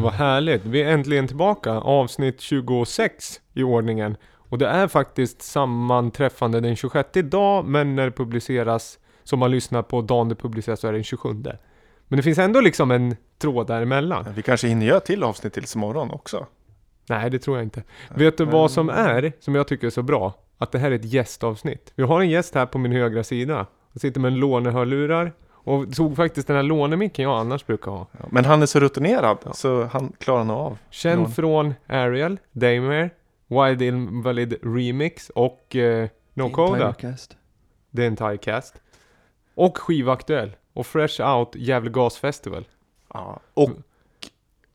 men vad härligt. Vi är äntligen tillbaka. Avsnitt 26 i ordningen. Och det är faktiskt sammanträffande den 26 idag, men när det publiceras, som man lyssnar på dagen det publiceras, så är det den 27. Men det finns ändå liksom en tråd däremellan. Vi kanske hinner göra till avsnitt tills imorgon också. Nej, det tror jag inte. Vet du vad som är, som jag tycker är så bra? Att det här är ett gästavsnitt. Vi har en gäst här på min högra sida. Han sitter med en lånehörlurar. Och tog faktiskt den här lånemicken jag annars brukar ha. Ja, men han är så rutinerad så han klarar nog av. Känd lån. från Ariel, Daymare, Wild Invalid Remix och eh, No Coda. The Entire Cast. Och skivaktuell. Och Fresh Out Gävle Gas Festival. Ja, och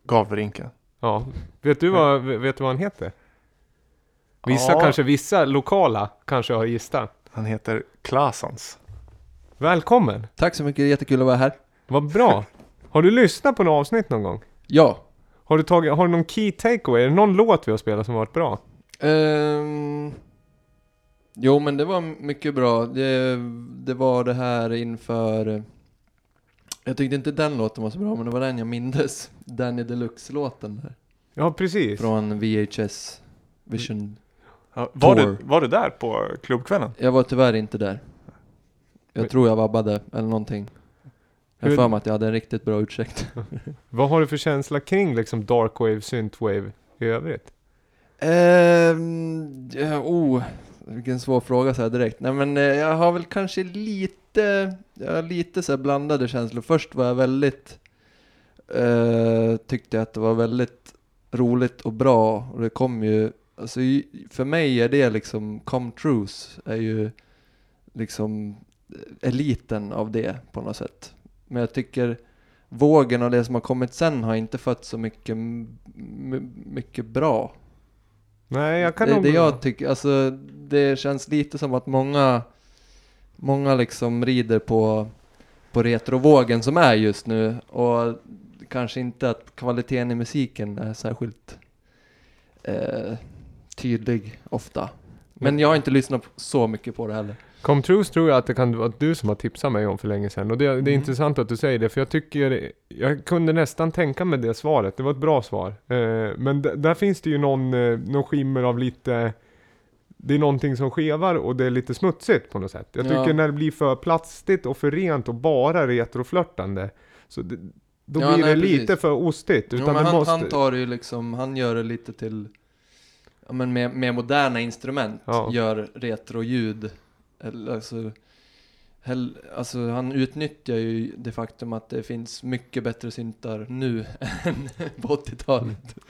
Gavrinken. Ja, vet du vad, vet du vad han heter? Vissa Ja. kanske, vissa lokala kanske har gissat. Han heter Klasans. Välkommen! Tack så mycket, jättekul att vara här. Vad bra! Har du lyssnat på något avsnitt någon gång? Ja. Har du tagit, har du någon key takeaway? Är det någon låt vi har spelat som har varit bra? Ehm, jo, men det var mycket bra. Det, det var det här inför... Jag tyckte inte den låten var så bra, men det var den jag mindes. Danny Deluxe-låten där. Ja, precis. Från VHS Vision. Ja, var, Tour. du, var du där på klubbkvällen? Jag var tyvärr inte där. Jag tror jag vabbade, eller någonting. Jag har för mig att jag hade en riktigt bra ursäkt. Vad har du för känsla kring liksom darkwave, synthwave i övrigt? Ja, oh, vilken svår fråga så här direkt. Nej men eh, jag har väl kanske lite, jag har lite så blandade känslor. Först var jag väldigt, eh, tyckte jag att det var väldigt roligt och bra. Och det kom ju, alltså för mig är det liksom, come trues är ju liksom eliten av det på något sätt. Men jag tycker vågen och det som har kommit sen har inte fått så mycket, mycket bra Nej, jag kan det, nog... det jag tycker, alltså det känns lite som att många, många liksom rider på, på retrovågen som är just nu och kanske inte att kvaliteten i musiken är särskilt eh, tydlig ofta. Men jag har inte lyssnat så mycket på det heller. Come Trues tror jag att det kan vara du som har tipsat mig om för länge sedan. Och det, det är Mm. intressant att du säger det, för jag tycker... Jag kunde nästan tänka mig det svaret. Det var ett bra svar. Eh, men där finns det ju någon, eh, någon skimmer av lite... Det är någonting som skevar och det är lite smutsigt på något sätt. Jag tycker Ja. när det blir för plastigt och för rent och bara retroflörtande. Så det, då Ja, blir nej, det lite precis. för ostigt. Jo, Utan men det han, måste... han tar ju liksom, han gör det lite till, ja men med, med moderna instrument, Ja. gör retroljud. Alltså, hell, alltså han utnyttjar ju det faktum att det finns mycket bättre syntar nu än på 80-talet. Mm.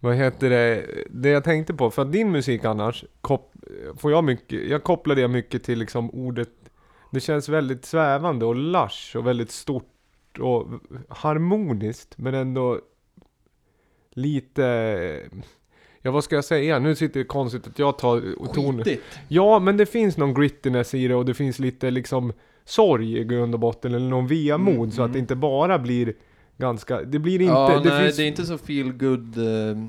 Vad heter det? Det jag tänkte på, för att din musik annars, kop, får jag mycket, jag kopplar det mycket till liksom ordet, det känns väldigt svävande och lush och väldigt stort och harmoniskt, men ändå lite, ja vad ska jag säga? Nu sitter det konstigt att jag tar. Skitigt. Ja, men det finns någon grittiness i det och det finns lite liksom sorg i grund och botten, eller någon vemod, Mm, så att mm. det inte bara blir ganska, det blir inte, ja, det nej, finns... det är inte så feel good eh,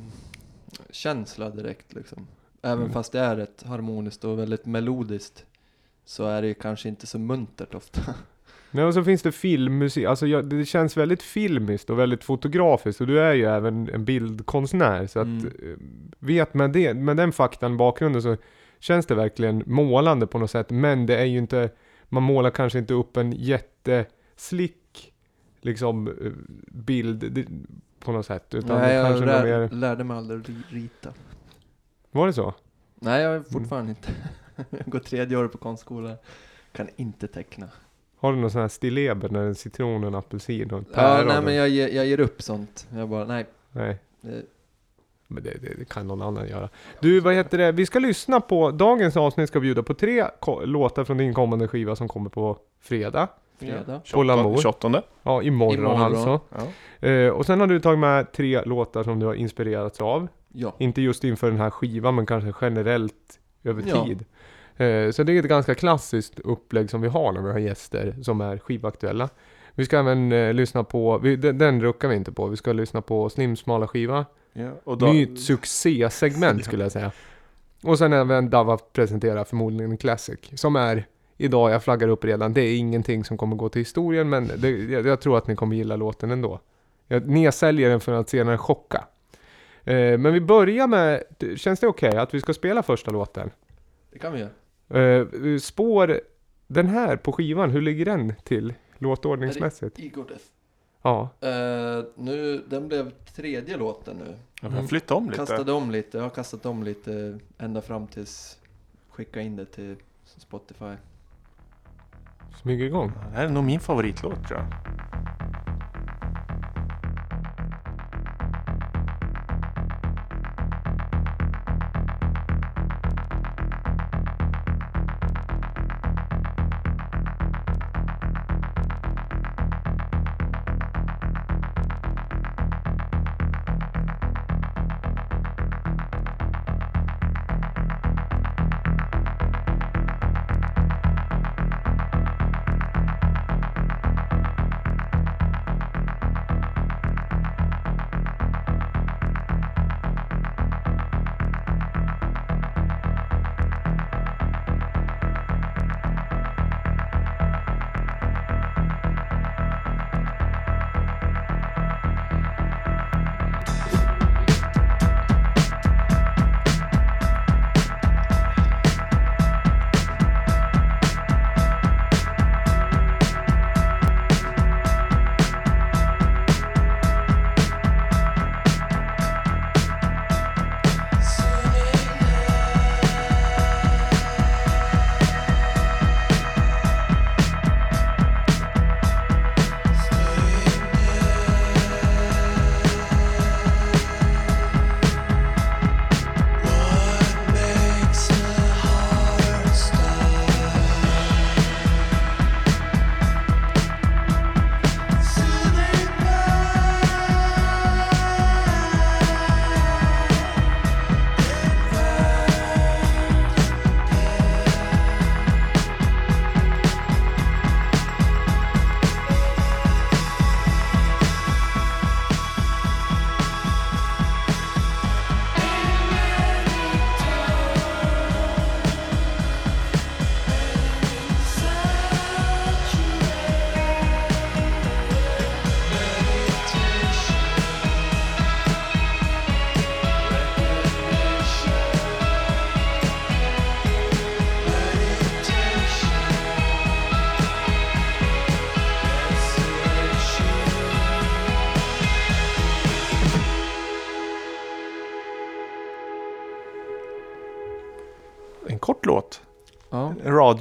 känsla direkt liksom. Även Mm. fast det är ett harmoniskt och väldigt melodiskt så är det ju kanske inte så muntert ofta. Nej, och så finns det filmmusik, alltså jag, det känns väldigt filmiskt och väldigt fotografiskt och du är ju även en bildkonstnär så att Mm. eh, vet med, det, med den faktan bakgrunden så känns det verkligen målande på något sätt men det är ju inte, man målar kanske inte upp en jätteslick liksom eh, bild på något sätt utan nej, det jag kanske lär, mer, lärde mig aldrig ri- rita. var det så? Nej, jag är Mm. fortfarande inte. jag går tredje året på konstskola. Kan inte teckna. Har du någon sån här stilleber när det är citron en apelsin och en Ja, päron? nej men jag, ger- jag ger upp sånt. Jag bara, nej. Nej. Det, Men det, det, det kan någon annan göra. Du, vad heter det? Vi ska lyssna på, dagens avsnitt ska bjuda på tre ko- låtar från din kommande skiva som kommer på fredag. fredag. På Lamour. 28. Ja, imorgon, Imorgon. alltså. Ja. Eh, och sen har du tagit med tre låtar som du har inspirerats av. Ja. Inte just inför den här skivan, men kanske generellt över Ja. tid. Eh, så det är ett ganska klassiskt upplägg som vi har när vi har gäster som är skivaktuella. Vi ska även eh, lyssna på, vi, den, den ruckar vi inte på, vi ska lyssna på Slims smala skiva. Ja. Och då, Nytt succésegment skulle jag säga. Och sen även Dava presenterar förmodligen en classic. Som är, idag, jag flaggar upp redan, det är ingenting som kommer gå till historien men det, jag, jag tror att ni kommer gilla låten ändå. Jag nedsäljer den för att senare chocka. Eh, men vi börjar med, känns det okej att vi ska spela första låten? Det kan vi göra. Eh, spår, den här på skivan, hur ligger den till låtordningsmässigt? Igor Death. Ja, Eh, nu, den blev tredje låten nu. Jag får flytta om lite. Kastade om lite, jag har kastat om lite ända fram tills skicka in det till Spotify. smyger igång. Det här är nog min favoritlåt tror jag.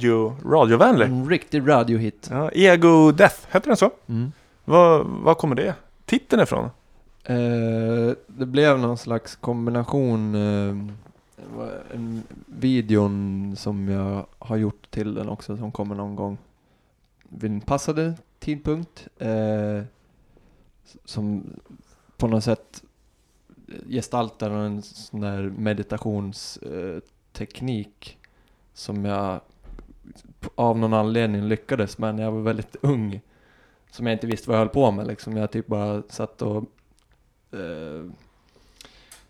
Radio, radiovänlig. En riktig radiohit. Ja, Ego Death, heter den så? Mm. Vad vad kommer det titeln ifrån? Eh, det blev någon slags kombination. Eh, en videon som jag har gjort till den också som kommer någon gång vid en passande tidpunkt. Eh, som på något sätt gestaltar en sån där meditationsteknik teknik som jag av någon anledning lyckades med när jag var väldigt ung. Som jag inte visste vad jag höll på med liksom. Jag typ bara satt och eh,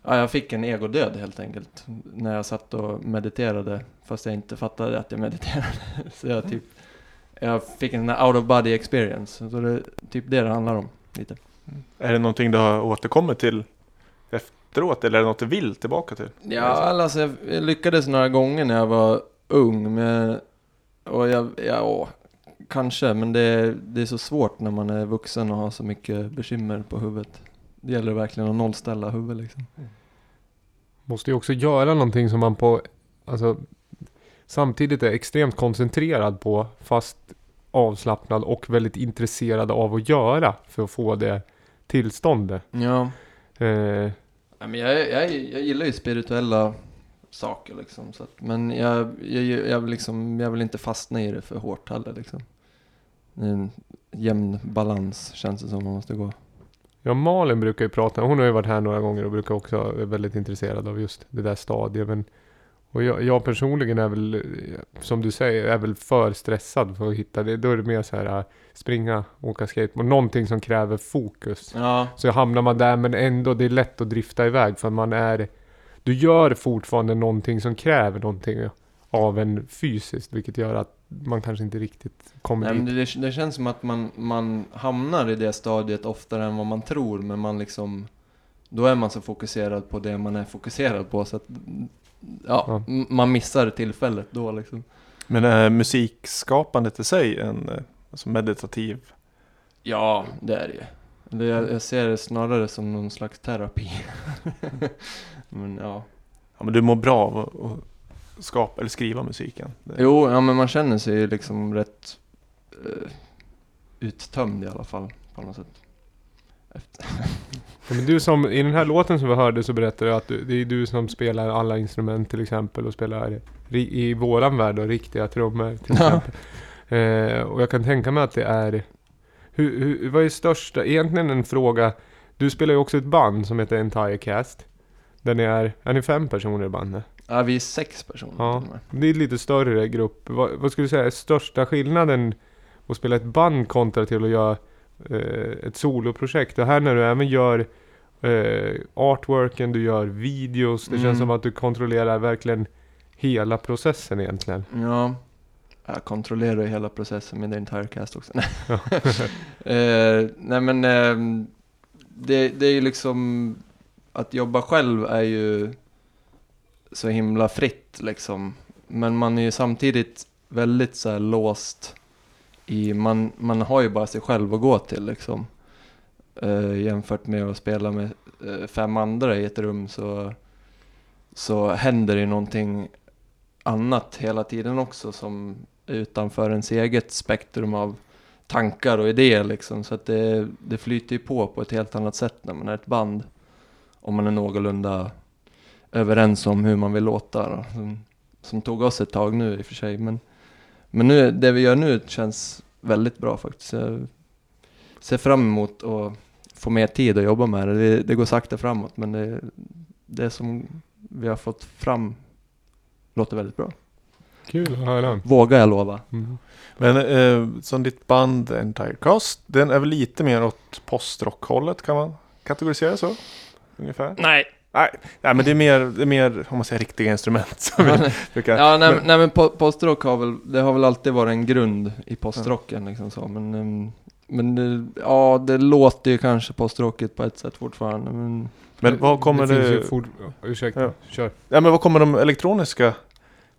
ja, jag fick en egodöd helt enkelt. När jag satt och mediterade. Fast jag inte fattade att jag mediterade. Så jag typ, jag fick en out of body experience. Så det är typ det det handlar om. Lite. Är det någonting du har återkommit till efteråt? Eller är det något du vill tillbaka till? Ja, alltså jag, jag lyckades några gånger när jag var ung. Men, och jag, ja, kanske. Men det, det är så svårt när man är vuxen och har så mycket bekymmer på huvudet. Det gäller verkligen att nollställa huvudet liksom. Måste ju också göra någonting som man på, alltså samtidigt är extremt koncentrerad på, fast avslappnad och väldigt intresserad av att göra för att få det tillståndet. Ja. Eh, men jag, jag, jag gillar ju spirituella saker liksom. Så att, men jag, jag, jag, vill liksom, jag vill inte fastna i det för hårt heller liksom. En jämn balans känns det som man måste gå. ja, Malin brukar ju prata, hon har ju varit här några gånger och brukar också vara väldigt intresserad av just det där stadiet. Men, och jag, jag personligen är väl, som du säger, är väl för stressad för att hitta det. Då är det mer så här, äh, springa, åka skateboard, någonting som kräver fokus. Ja. Så hamnar man där men ändå det är lätt att drifta iväg för man är Du gör fortfarande någonting som kräver någonting av en fysiskt vilket gör att man kanske inte riktigt kommer Nej, men dit. det, det känns som att man, man hamnar i det stadiet oftare än vad man tror, men man liksom... Då är man så fokuserad på det man är fokuserad på, så att... Ja, Ja. man missar tillfället då liksom. Men är musikskapandet i sig en eh, alltså meditativ? Ja, det är det ju. Jag, jag ser det snarare som någon slags terapi. men ja. Ja, men du mår bra av att- skapa eller skriva musiken? Det- Jo, ja men man känner sig ju liksom rätt eh, uttömd i alla fall, på något sätt. Efter. Ja, men du som, i den här låten som vi hörde så berättade du att du, det är du som spelar alla instrument till exempel och spelar ri, i våran värld och riktiga trummor till Ja. exempel. Eh, och jag kan tänka mig att det är, hur, hur, vad är största, egentligen en fråga, du spelar ju också ett band som heter Entire Cast. Där ni är, är ni fem personer i bandet? Ja, vi är sex personer Ja. Det är en lite större grupp. Vad, vad skulle du säga är största skillnaden att spela ett band kontra till att göra eh, ett soloprojekt? Och här när du även gör eh, artworken, du gör videos. Det Mm. känns som att du kontrollerar verkligen hela processen egentligen. Ja. Jag kontrollerar hela processen med The Entire Cast också. Eh, nej men ehm, det, det är ju liksom att jobba själv är ju så himla fritt liksom. Men man är ju samtidigt väldigt så här låst i, man, man har ju bara sig själv att gå till liksom. Uh, jämfört med att spela med uh, fem andra i ett rum så, så händer det ju någonting annat hela tiden också som är utanför ens eget spektrum av tankar och idéer liksom. Så att det, det flyter ju på på ett helt annat sätt när man är ett band. Om man är någorlunda överens om hur man vill låta. Då. Som, som tog oss ett tag nu i och för sig. Men, men nu, det vi gör nu känns väldigt bra faktiskt. Jag ser fram emot att få mer tid att jobba med det. Det, det går sakta framåt men det, det som vi har fått fram låter väldigt bra. Kul att höra. Vågar jag lova. Mm. Men eh, som ditt band Entire Cast, den är väl lite mer åt postrock-hållet kan man kategorisera så? Ungefär? Nej. Nej, nej men det är mer, det är mer om man säger riktiga instrument. Som vi brukar. Ja, nej, Men- nej men po- postrock har väl, det har väl alltid varit en grund i postrocken liksom så. Men, ehm, men det, ja, det låter ju kanske postrockigt på ett sätt fortfarande. Men, Men vad kommer det... det... ja, Ursäkta, Ja. kör. Ja, men vad kommer de elektroniska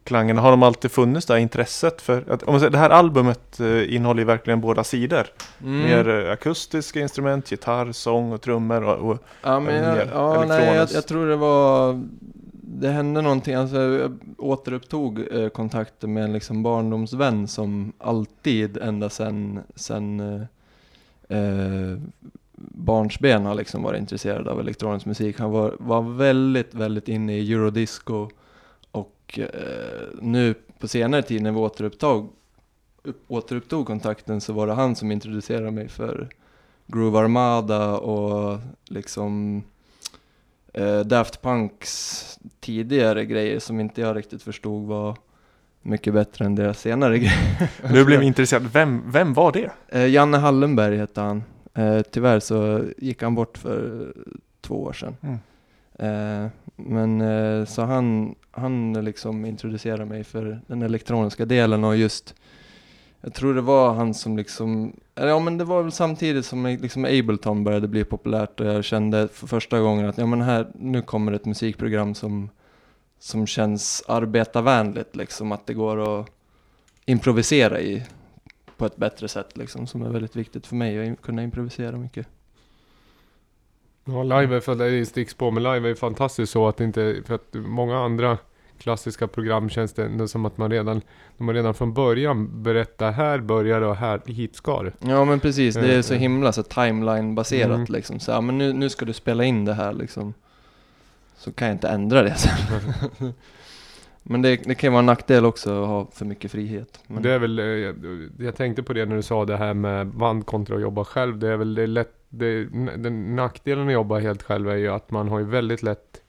klangerna? Har de alltid funnits där intresset för? Att, om man säger, det här albumet eh, innehåller ju verkligen båda sidor. mm. Mer eh, akustiska instrument, gitarr, sång och trummor. Och, och, Ja, men jag, ja, nej, jag, jag tror det var... Det hände någonting, alltså jag återupptog eh, kontakten med en liksom barndomsvän som alltid, ända sen, sen eh, eh, barnsben har liksom varit intresserad av elektronisk musik. Han var, var väldigt, väldigt inne i eurodisco och eh, nu på senare tid när vi återupptog, upp, återupptog kontakten så var det han som introducerade mig för Groove Armada och liksom eh, Daft Punks tidigare grejer som inte jag riktigt förstod var mycket bättre än deras senare grejer. nu blev jag intresserad. Vem, vem var det? Eh, Janne Hallenberg hette han. Eh, tyvärr så gick han bort för två år sedan. Mm. Eh, men eh, så han, han liksom introducerade mig för den elektroniska delen och just jag tror det var han som liksom, ja men det var väl samtidigt som liksom Ableton började bli populärt och jag kände för första gången att ja men här, nu kommer ett musikprogram som, som känns arbetarvänligt liksom, att det går att improvisera i på ett bättre sätt liksom, som är väldigt viktigt för mig att kunna improvisera mycket. Ja, live är för det sticks på, men live är fantastiskt så att inte, för att många andra klassiska program känns det ändå som att man redan, de har redan från början berättar här börjar det och här, hit ska det. Ja men precis, det är så Eh, himla så timeline-baserat Mm. liksom. Så, ja, men nu, nu ska du spela in det här liksom. Så kan jag inte ändra det sen. men det, det kan ju vara en nackdel också att ha för mycket frihet. Men, Det är väl, eh, jag, jag tänkte på det när du sa det här med band kontra att jobba själv. Det är väl det är lätt, det, den nackdelen att jobba helt själv är ju att man har ju väldigt lätt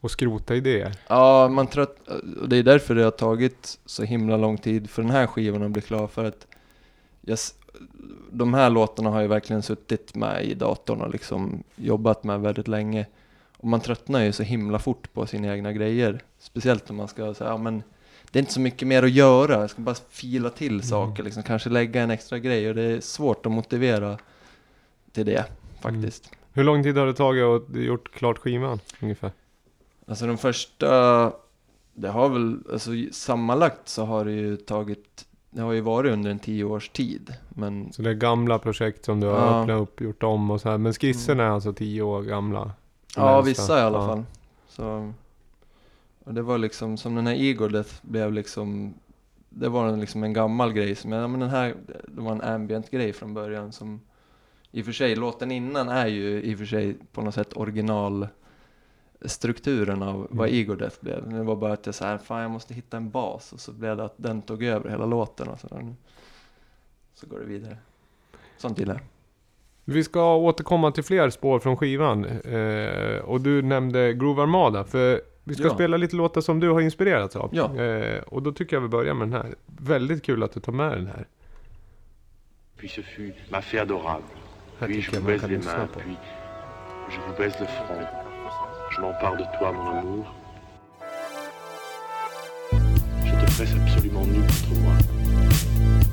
att skrota idéer. Ja, man trött, och det är därför det har tagit så himla lång tid för den här skivan att bli klar. För att jag, de här låtarna har jag verkligen suttit med i datorn och liksom jobbat med väldigt länge. Och man tröttnar ju så himla fort på sina egna grejer. Speciellt när man ska säga, ja men det är inte så mycket mer att göra. Jag ska bara fila till saker, liksom. kanske lägga en extra grej och det är svårt att motivera till det faktiskt. Hur lång tid har det tagit att gjort klart skivan ungefär? Alltså de första, det har väl, alltså sammanlagt så har det ju tagit, det har ju varit under en tio års tid. Men Så det är gamla projekt som du har Ja. öppnat upp, gjort om och så här. Men skisserna är alltså tio år gamla? Ja, vissa i alla Ja. fall. Så, det var liksom, som den här Ego Death blev liksom, det var en, liksom en gammal grej som, ja men den här, det var en ambient grej från början som, i och för sig, låten innan är ju i och för sig på något sätt original strukturen av vad Mm. Ego Death blev. Det var bara att jag såhär, fan jag måste hitta en bas och så blev det att den tog över hela låten och så, där. så går det vidare. Sånt gillar jag. Vi ska återkomma till fler spår från skivan. Eh, och du nämnde Groove Armada. För vi ska Ja. spela lite låtar som du har inspirerats av. Ja. Eh, och då tycker jag vi börjar med den här. Väldigt kul att du tar med den här. Puis ce fut ma fée adorable. Puis je vous baise les mains, puis je vous baise le front. Je m'empare de toi, mon amour. Je te presse absolument nu contre moi.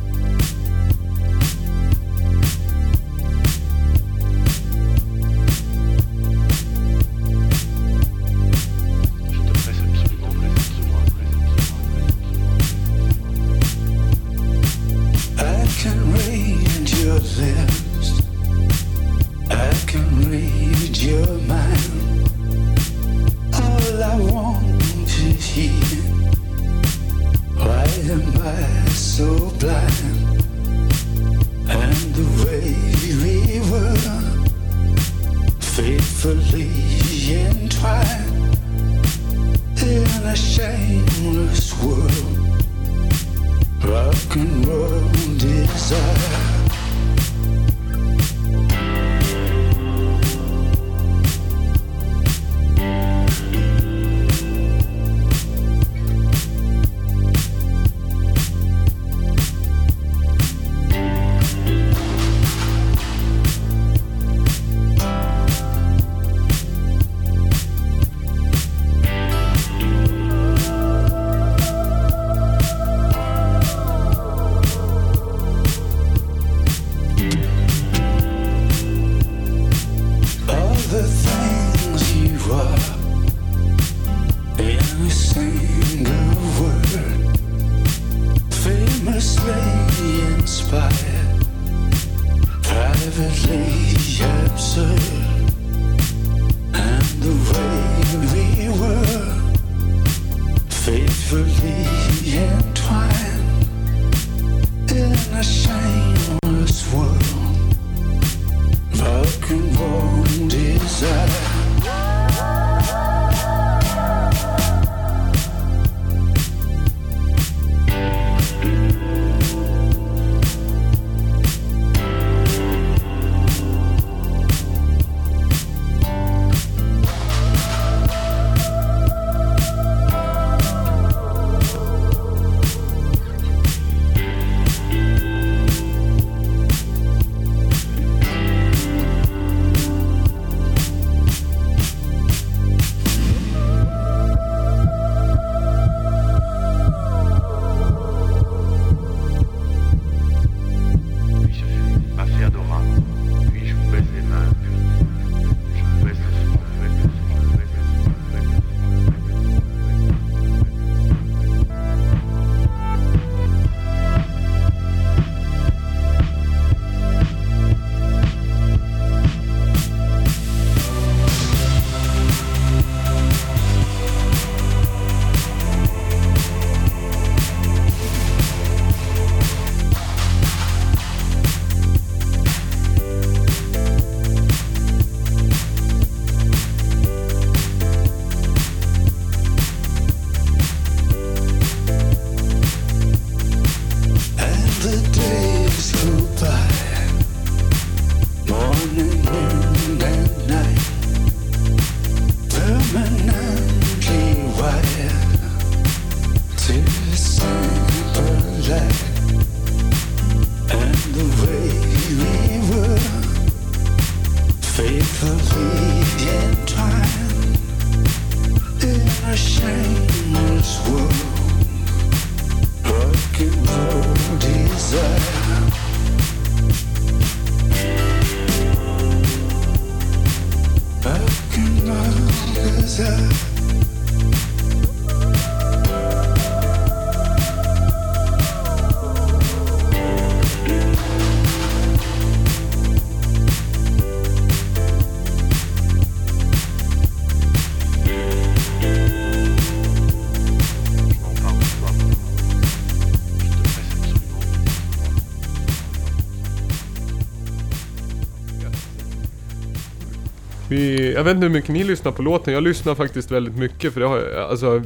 Jag vet inte hur mycket ni lyssnar på låten, jag lyssnar faktiskt väldigt mycket för det har alltså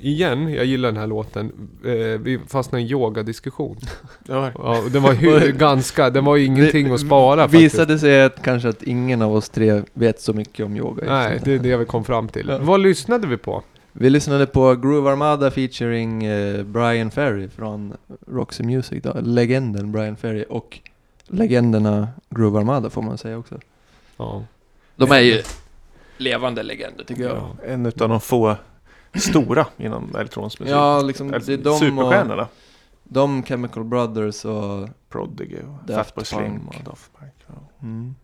Igen, jag gillar den här låten. Eh, vi fastnade i en yogadiskussion. Ja, Ja, den var hu- ganska, den var ju ingenting att spara faktiskt. Visade sig att kanske att ingen av oss tre vet så mycket om yoga. Nej, det är det vi kom fram till. Ja. Vad lyssnade vi på? Vi lyssnade på Groove Armada featuring eh, Brian Ferry från Roxy Music då. Legenden Brian Ferry och legenderna Groove Armada får man säga också. Ja. De är ju levande legender tycker jag. Ja. en utav de få stora inom elektronisk musik. Ja, liksom det är de och Superstjärnorna. de Chemical Brothers och Prodigy och Daft Fatboy Slim och Daft Punk. Ja. mm,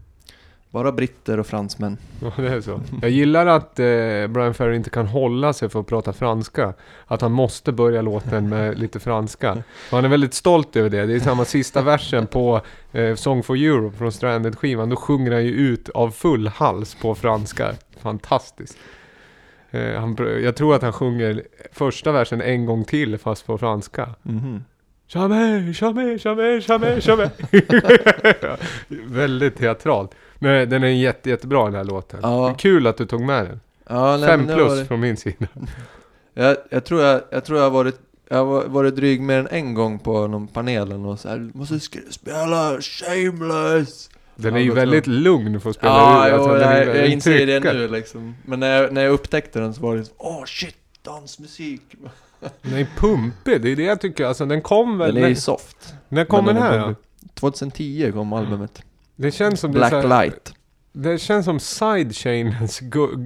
bara britter och fransmän. Ja, det är så. Jag gillar att eh, Brian Ferry inte kan hålla sig för att prata franska. Att han måste börja låten med lite franska. Och han är väldigt stolt över det. Det är samma sista versen på eh, Song for Europe från Stranded-skivan. Då sjunger han ju ut av full hals på franska. Fantastiskt. Eh, han, jag tror att han sjunger första versen en gång till fast på franska. Mhm. Jamais, jamais, jamais, jamais, jamais. Väldigt teatralt. Men den är jätte, jättebra den här låten. Ja. Kul att du tog med den. Ja, nej, Fem plus var det. från min sida. Jag, jag, tror jag, jag tror jag har varit, jag har va- varit dryg mer än en gång på någon panelen och så här, "Du måste spela Shameless. Den är ju väldigt lugn för att spela Ja, jo, Alltså, är- jag, jag den inser det nu liksom. Men när jag, när jag upptäckte den så var det så, åh shit, dansmusik. Den är pumpig, det är det jag tycker. Alltså den kom väl... Den är ju soft. när kom den den är här pumpig. då? 2010 kom albumet. Det känns som det är så här- Blacklight. Det känns som Sidechainens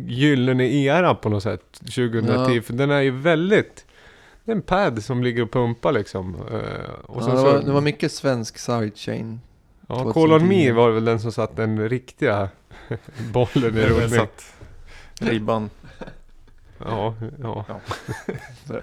gyllene era på något sätt. 2010. Ja. För den är ju väldigt... Det är en pad som ligger och pumpar liksom. Eh, och Ja, det, så, var, det var mycket svensk sidechain. ja, 2010. Call on Me var väl den som satt den riktiga bollen i Det rullning. så ribban. Ja, ja.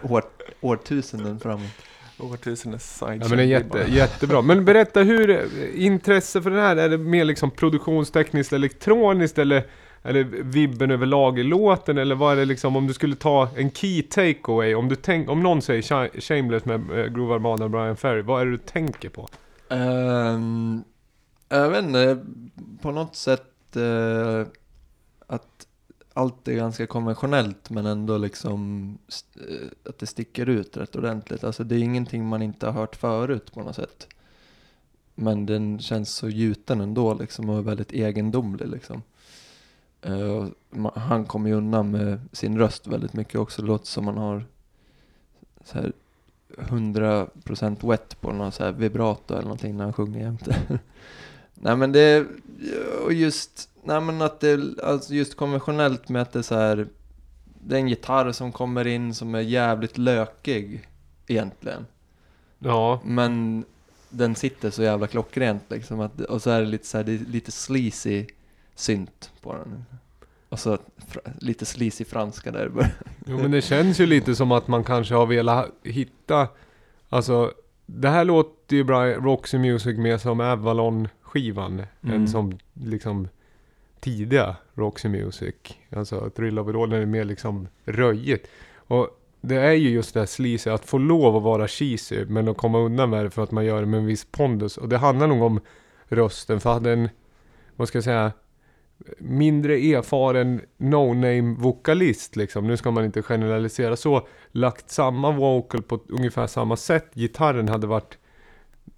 År, årtusenden framåt. Årtusendets Ja men det är jätte, jättebra. Men berätta hur, eh, intresse för den här, är det mer liksom produktionstekniskt elektroniskt eller är det vibben överlag i låten eller vad är det liksom om du skulle ta en key takeaway, om du tänk, om någon säger Sh- Shameless med uh, Groove Armada och Brian Ferry, vad är det du tänker på? Ehm, jag vet inte, på något sätt eh, att allt är ganska konventionellt men ändå liksom eh, att det sticker ut rätt ordentligt. Alltså det är ingenting man inte har hört förut på något sätt. Men den känns så gjuten ändå liksom och väldigt egendomlig liksom. Uh, han kommer ju undan med sin röst väldigt mycket också. Det låter som man har så här 100% wet på någon så här vibrato eller någonting när han sjunger jämte. nej men det, och just, nej men att det, alltså just konventionellt med att det är så här, det är en gitarr som kommer in som är jävligt lökig egentligen. Ja, Men den sitter så jävla klockrent liksom. Att, och så är det lite så här, det är lite sleazy synt på den. Och så fr- lite sleazy franska där i början. jo, men det känns ju lite som att man kanske har velat hitta, alltså det här låter ju Brian, Roxy Music mer som Avalon-skivan Mm. än som liksom tidiga Roxy Music. Alltså Thrill of It All, är mer liksom röjigt. Och det är ju just det här sleazy, att få lov att vara cheesy men att komma undan med det för att man gör det med en viss pondus. Och det handlar nog om rösten, för hade en, vad ska jag säga, mindre erfaren no-name vokalist liksom, nu ska man inte generalisera så, lagt samma vocal på ungefär samma sätt, gitarren hade varit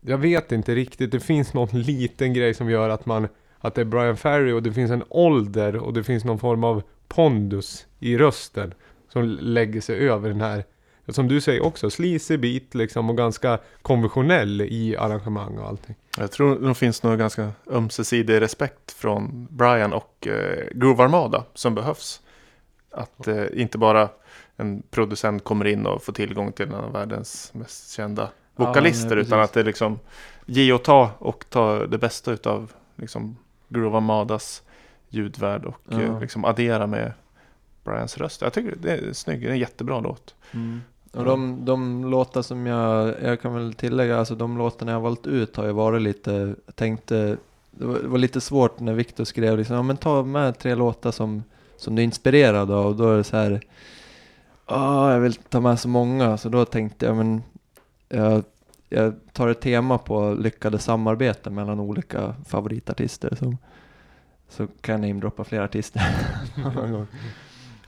jag vet inte riktigt, det finns någon liten grej som gör att man att det är Brian Ferry och det finns en ålder och det finns någon form av pondus i rösten som lägger sig över den här, som du säger också, sleazy beat liksom och ganska konventionell i arrangemang och allting. Jag tror det finns nog ganska ömsesidig respekt från Brian och eh, Groove Armada som behövs. Att eh, inte bara en producent kommer in och får tillgång till en av världens mest kända Ja, vokalister. nej, utan att det är liksom ge och ta och ta det bästa utav liksom, Groove Armadas ljudvärld och Ja. eh, liksom addera med Brians röst. Jag tycker det är snygg, det är en jättebra låt. Mm. Och de, de låtar som jag, jag kan väl tillägga, alltså de låtarna jag valt ut har ju varit lite, jag tänkte, det var, det var lite svårt när Viktor skrev liksom, ja men ta med tre låtar som, som du är inspirerad av, och då är det så här, ah jag vill ta med så många, så då tänkte jag, men jag, jag tar ett tema på lyckade samarbeten mellan olika favoritartister, så, så kan jag namedroppa fler artister.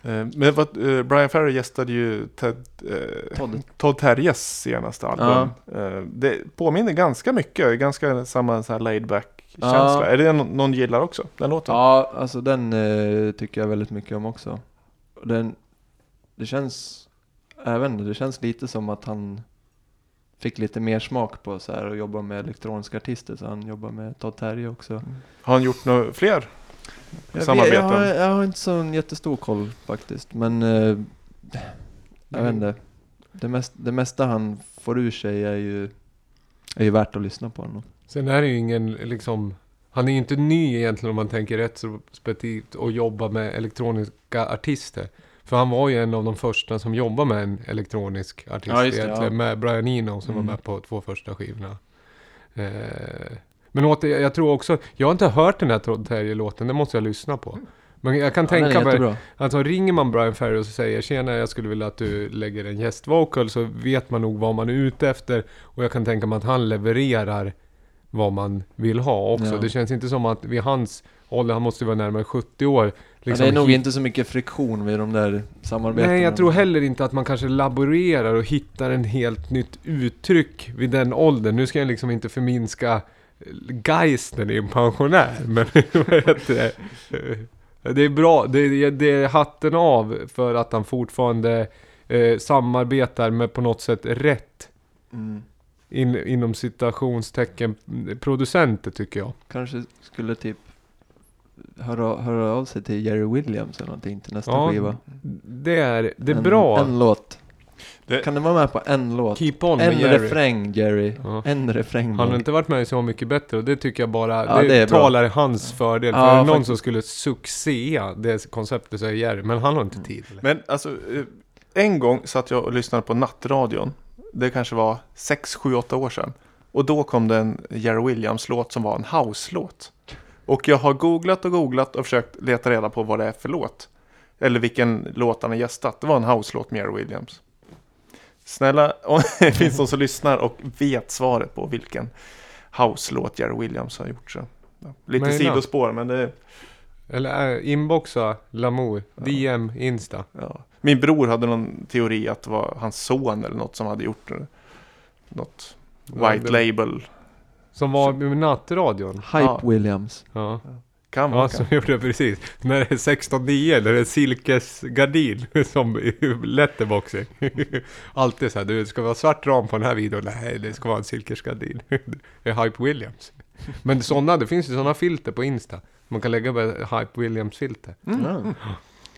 Eh, Men vad, eh, Brian Ferry gästade ju Ted, eh, Todd. Todd Terjes senaste album. Eh, det påminner ganska mycket, ganska samma så här laid back känsla. Ja. Är det någon, gillar också, den låten? Ja, alltså den eh, tycker jag väldigt mycket om också. Den, det känns, även det känns lite som att han fick lite mer smak på så här att jobba med elektroniska artister, så han jobbar med Todd Terje också. Har han gjort några fler Jag, vet, samarbeten? jag, har, jag har inte sån jättestor koll faktiskt, men eh, jag vet inte. Det, mest, det mesta han får ur sig är ju, är ju värt att lyssna på. Ändå. Sen är det ju ingen liksom... Han är ju inte ny egentligen om man tänker retrospektivt och jobba med elektroniska artister. För han var ju en av de första som jobbade med en elektronisk artist Ja, det, egentligen. ja. Med Brian Eno som Mm. var med på två första skivorna. Eh, men åter, jag tror också... Jag har inte hört den här Todd Terje-låten, den måste jag lyssna på. Men jag kan Ja, tänka mig... Alltså ringer man Brian Ferry och säger tjena jag skulle vilja att du lägger en gästvocal så vet man nog vad man är ute efter och jag kan tänka mig att han levererar vad man vill ha också. Ja. Det känns inte som att vid hans ålder, han måste vara närmare 70 år. Ja, liksom det är nog inte så mycket friktion vid de där samarbetena. Nej, jag tror heller inte att man kanske laborerar och hittar en helt nytt uttryck vid den åldern. Nu ska jag liksom inte förminska geisten i en pensionär, men vad heter det? Det är bra, det är, det är hatten av för att han fortfarande eh, samarbetar med på något sätt rätt Mm. in, inom citationstecken producenter tycker jag. Kanske skulle typ höra, höra av sig till Jerry Williams eller någonting till nästa Ja, skiva. Det är, det är en, bra. En låt. Det- Kan du vara med på en låt? Keep on En med Jerry. refräng Jerry. Ja. En refräng Han har inte varit med i Så Mycket Bättre och det tycker jag bara, Ja, det, det talar i hans fördel. För Ja, är det någon faktiskt. som skulle succéa det konceptet så är Jerry, men han har inte tid. eller? Men alltså, eh, en gång satt jag och lyssnade på nattradion. Det kanske var 6, 7, 8 år sedan. Och då kom det en Jerry Williams-låt som var en house-låt. Och jag har googlat och googlat och försökt leta reda på vad det är för låt. Eller vilken låt han har gästat. Det var en house-låt med Jerry Williams. Snälla, om det finns någon som lyssnar och vet svaret på vilken house-låt Jerry Williams har gjort. Så. Ja, lite Maila. sidospår, men det... Eller äh, inboxa Lamour, DM, Insta. Ja. Min bror hade någon teori att det var hans son eller något som hade gjort det. Något Ja, white det- label. Som var med nattradion. Hype Ja. Williams. Ja, Kan vara. ja som gjorde det precis. När det är 16.9, när det är silkesgardin som i letterboxing. Alltid så här, du ska vara svart ram på den här videon. Nej, det ska vara en silkesgardin. det är Hype Williams. Men sådana, det finns ju sådana filter på Insta. Man kan lägga bara Hype Williams-filter. Mm.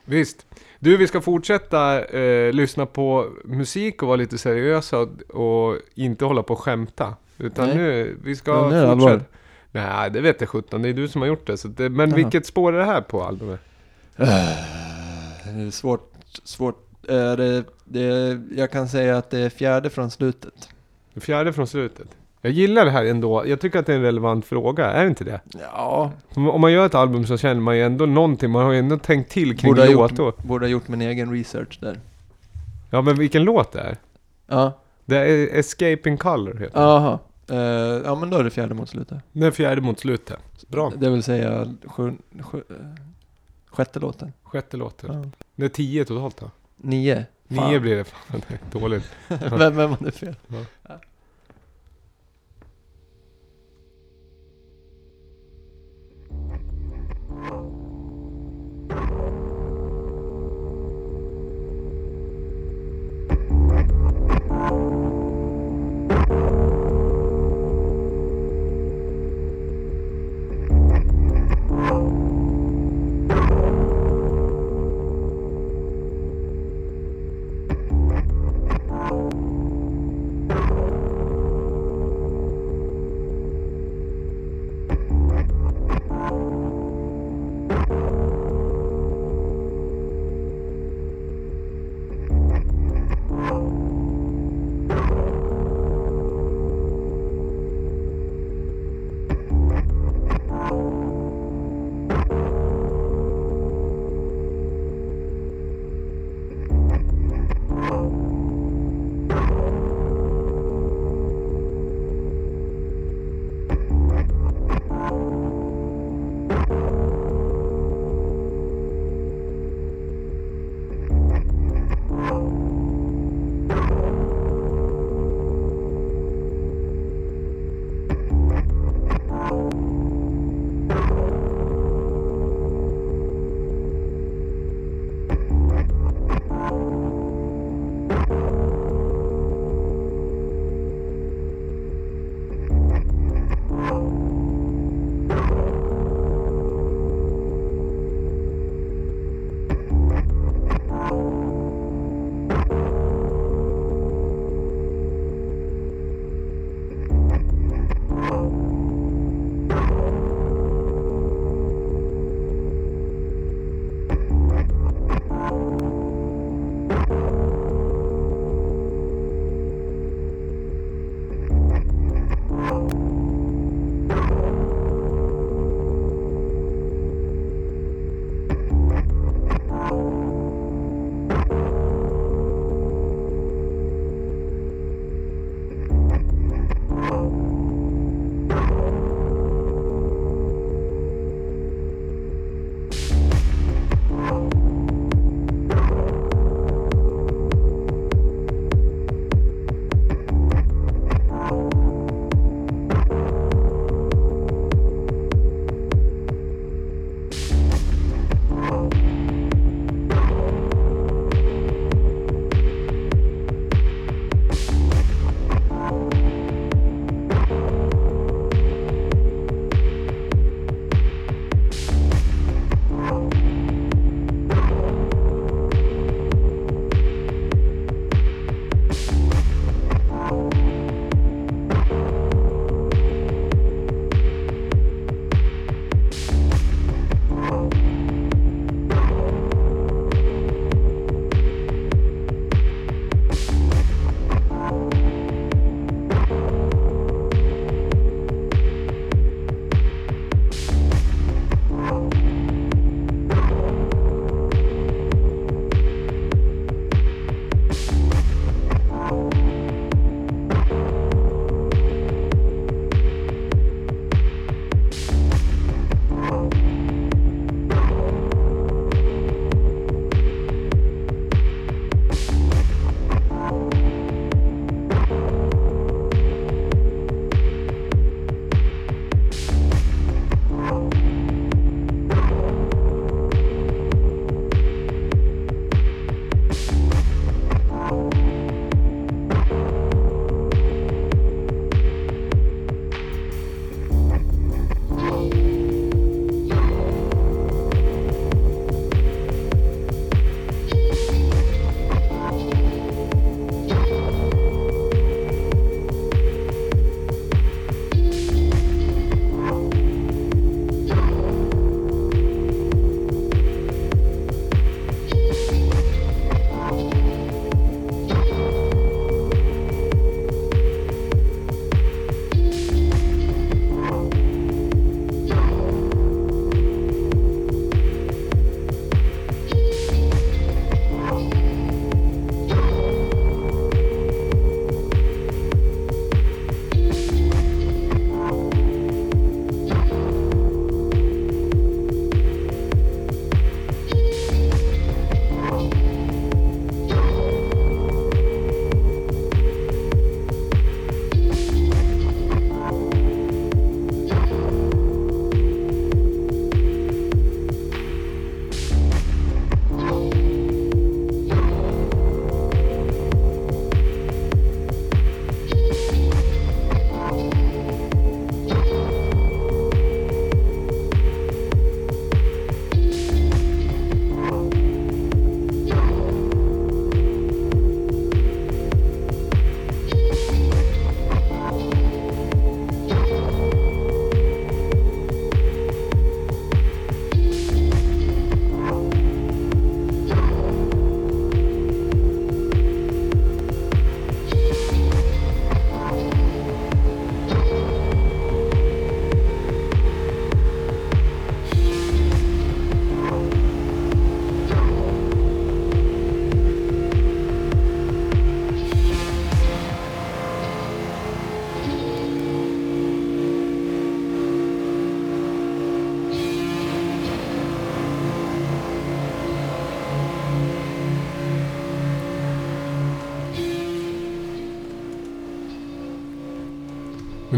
Visst. Du, vi ska fortsätta eh, lyssna på musik och vara lite seriösa och, och inte hålla på och skämta. Utan Nej. nu, vi ska nu fortsätta. Nej, det vet jag sjutton. Det är du som har gjort det. Så det men Jaha. vilket spår är det här på albumet? Det är svårt, svårt. Eh, det, det, jag kan säga att det är fjärde från slutet. Fjärde från slutet. Jag gillar det här ändå. Jag tycker att det är en relevant fråga. Är det inte det? Ja, Om man gör ett album så känner man ju ändå någonting. Man har ju ändå tänkt till kring borde låtar. borde ha gjort min egen research där. Ja, men vilken låt det är? Ja, Det är Escaping Color heter aha. Uh, ja men då är det fjärde mot slutet. Det är fjärde mot slutet. Bra. Det vill säga sju, sju, eh, sjätte låten. Sjätte låten. Ja. Det är tio totalt då? Nio. Fan. Nio blir det. Fan, det är dåligt. vem, vem hade fel? Ja.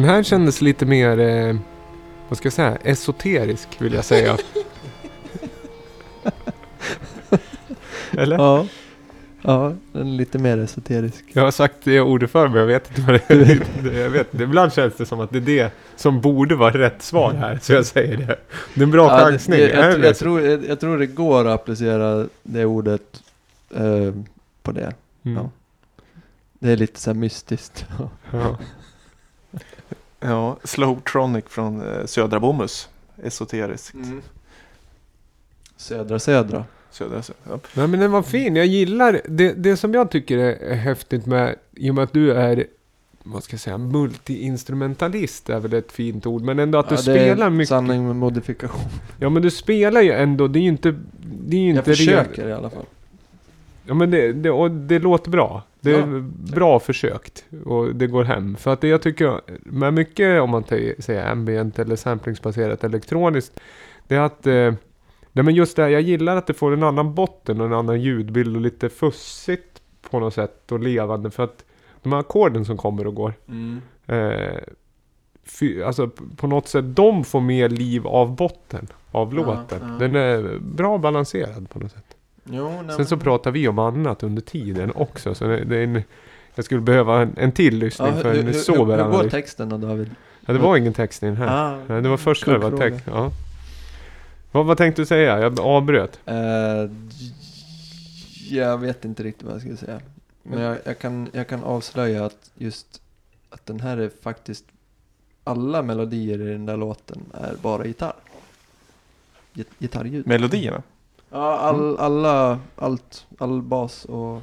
Den här kändes lite mer, eh, vad ska jag säga, esoterisk vill jag säga. Eller? Ja. Ja, den är lite mer esoterisk. Jag har sagt det ordet för mig, jag vet inte vad det är. Jag vet, ibland känns det som att det är det som borde vara rätt svar här, så jag säger det. Det är en bra Ja, det- chansning. jag, jag, jag, det? tror, jag, jag tror det går att applicera det ordet eh, på det. Mm. ja. Det är lite så här mystiskt. Ja. Ja, Slowtronic från eh, Södra Bomhus. Esoteriskt. Södra södra. Södra, Sö- ja. Nej men den var fin, jag gillar det, det som jag tycker är häftigt med, i och med att du är, vad ska jag säga, multiinstrumentalist är väl ett fint ord, men ändå att du Ja, det spelar är mycket. sanning med modifikation. Ja men du spelar ju ändå, det är ju inte, det är ju Jag inte försöker i alla fall. Ja men det, det, och det låter bra. Det är Ja. bra försökt. Och det går hem. För att det jag tycker med mycket, om man säger ambient eller samplingsbaserat elektroniskt. Det är att, eh, nej men just det här, jag gillar att det får en annan botten och en annan ljudbild och lite fussigt på något sätt och levande. För att de här ackorden som kommer och går. Eh, fy, alltså på något sätt, de får mer liv av botten. Av Ja, låten. ja. Den är bra balanserad på något sätt. Jo, nej, Sen så men- pratar vi om annat under tiden också. Så det, det är en, jag skulle behöva en, en till lyssning Ja, för hur, en hur, hur, sober hur går texten då David? Ja, det var ingen text i den här. Ah, det var först var text. Ja. Vad, vad tänkte du säga? Jag avbröt. Eh, jag vet inte riktigt vad jag skulle säga. Men jag, jag, kan, jag kan avslöja att just att den här är faktiskt alla melodier i den där låten är bara gitarr. Git- Gitarrljud. Melodierna. Ja, all, alla, allt, all bas och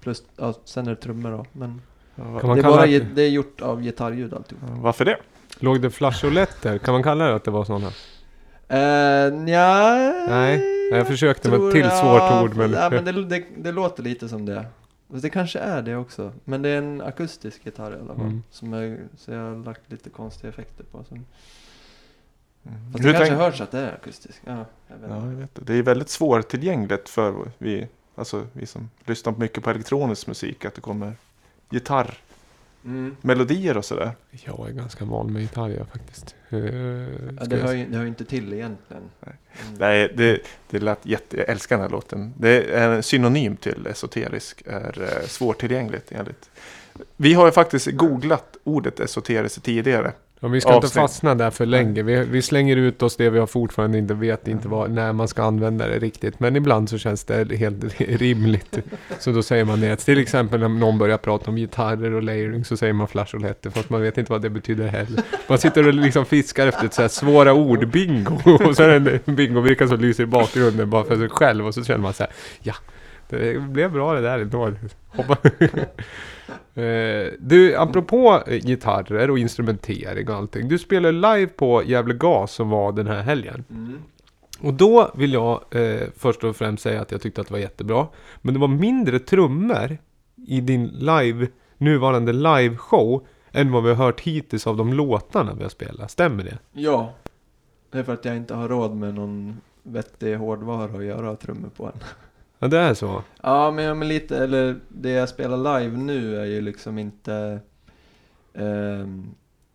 plus, ja, sen är det trummor då. Men Kan det man är, kalla bara, det- det är gjort av gitarrljud alltihop. Varför det? Låg det flageoletter? Kan man kalla det att det var sådana? Uh, nja, Nej, jag försökte med ett till jag- svårt ord men... Ja, men det, det, det låter lite som det. Det kanske är det också. Men det är en akustisk gitarr i alla fall. Mm. Som är, så jag har lagt lite konstiga effekter på. Fast Mm. Hur det kanske tänk- hörs att det är akustisk. Ja, jag vet Ja, jag vet det. det är väldigt svårtillgängligt för vi, alltså, vi som lyssnar mycket på elektronisk musik. Att det kommer gitarrmelodier Mm. och sådär. Jag är ganska van med gitarr jag faktiskt. Eh, Ja, det, hör ju, det hör ju inte till egentligen. Nej. Mm. Nej, det, det lät jätte, jag älskar den här låten. Det är en synonym till esoterisk, är eh, svårtillgängligt enligt. Vi har ju faktiskt googlat ordet esoterisk tidigare. Ja, vi ska inte avsnitt. fastna där för länge. Vi, vi slänger ut oss det vi har fortfarande inte vet inte vad, när man ska använda det riktigt. Men ibland så känns det helt rimligt. Så då säger man det. Till exempel när någon börjar prata om gitarrer och layering så säger man flasholetter. Fast man vet inte vad det betyder heller. Man sitter och liksom fiskar efter ett så här svåra ord, bingo. Och så är det en bingo-bricka som lyser i bakgrunden bara för sig själv. Och så känner man så här, ja. Det blev bra det där ändå. Eh, du, apropå eh, gitarrer och instrumentering och allting. Du spelade live på Gävle Gas som var den här helgen. Mm. Och då vill jag eh, först och främst säga att jag tyckte att det var jättebra. Men det var mindre trummor i din live, nuvarande liveshow än vad vi har hört hittills av de låtarna vi har spelat. Stämmer det? Ja. Det är för att jag inte har råd med någon vettig hårdvara att göra trummor på än. Ja, det är så. Ja, men, ja, men lite, eller det jag spelar live nu är ju liksom inte... ehm,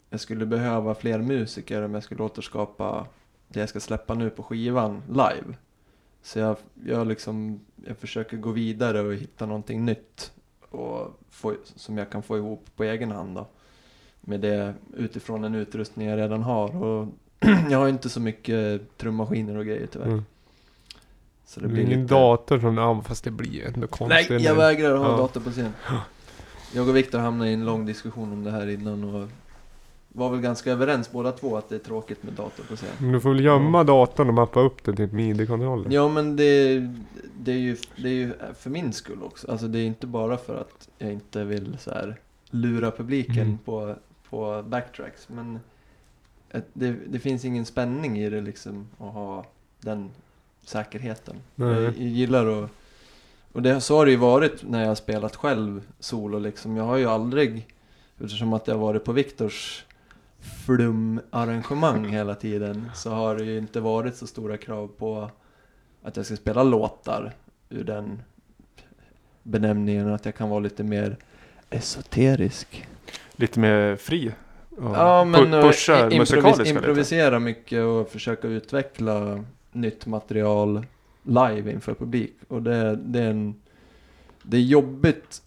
jag skulle behöva fler musiker om jag skulle återskapa det jag ska släppa nu på skivan live. Så jag, jag liksom, jag försöker gå vidare och hitta någonting nytt och få, som jag kan få ihop på egen hand då. Med det utifrån en utrustning jag redan har och jag har inte så mycket trummaskiner och grejer tyvärr. Mm. Så Det blir ingen lite... dator från, ja, fast det blir ju ändå konstigt. Nej, jag vägrar ha Ja. dator på scen. Jag och Viktor hamnade i en lång diskussion om det här innan och var väl ganska överens båda två att det är tråkigt med dator på scen. Men du får väl gömma datorn och mappa upp den till ett midi-kontroller. Ja men det, det, är ju, det är ju för min skull också. Alltså det är inte bara för att jag inte vill så här lura publiken Mm. på, på backtracks. Men det, det finns ingen spänning i det liksom att ha den säkerheten. Nej. Jag, gillar att... Och det, så har det ju varit när jag har spelat själv solo liksom. Jag har ju aldrig, eftersom att jag har varit på Viktors flumarrangemang hela tiden, så har det ju inte varit så stora krav på att jag ska spela låtar ur den benämningen. Att jag kan vara lite mer esoterisk. Lite mer fri Ja, men pu- och pushar improvis- musikaliska lite. improvisera mycket och försöka utveckla nytt material live inför publik. Och det, det är en... Det är jobbigt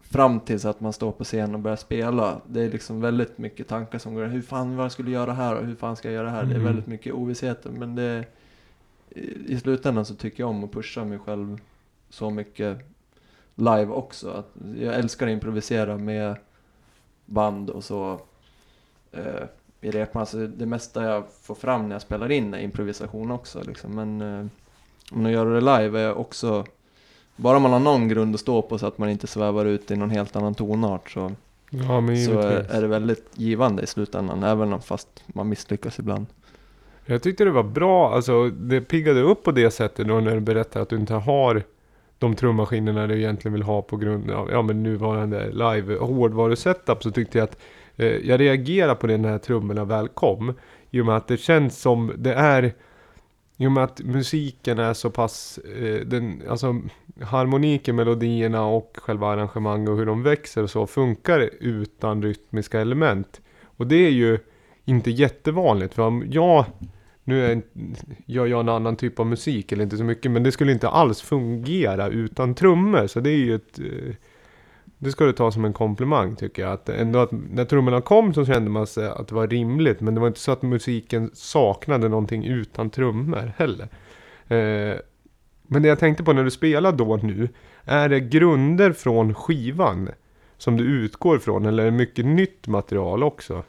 fram tills att man står på scen och börjar spela. Det är liksom väldigt mycket tankar som går hur fan vad jag göra här och hur fan ska jag göra här? Det är Mm. väldigt mycket ovissheter men det i slutändan så tycker jag om att pusha mig själv så mycket live också. Att jag älskar att improvisera med band och så eh, i repan. Alltså det mesta jag får fram när jag spelar in är improvisation också liksom. Men, eh, men att göra det live är också bara man har någon grund att stå på så att man inte svävar ut i någon helt annan tonart så, Ja, så är, är det väldigt givande i slutändan. Även om fast man misslyckas ibland. Jag tyckte det var bra, alltså det piggade upp på det sättet då när du berättar att du inte har de trummaskinerna du egentligen vill ha på grund av ja, men nuvarande live hårdvarusetup så tyckte jag att Eh, jag reagerar på det när trummorna väl kom. I och med att det känns som det är i och med att musiken är så pass, eh, den, alltså harmoniken, melodierna och själva arrangemanget och hur de växer och så funkar utan rytmiska element. Och det är ju inte jättevanligt. För om jag, nu är, gör jag en annan typ av musik eller inte så mycket, men det skulle inte alls fungera utan trummor. Så det är ju ett, eh, det ska du ta som en komplimang tycker jag. Att ändå att när trummorna kom så kände man sig att det var rimligt. Men det var inte så att musiken saknade någonting utan trummor heller. Eh, men det jag tänkte på när du spelar då nu, är det grunder från skivan som du utgår från eller är det mycket nytt material också?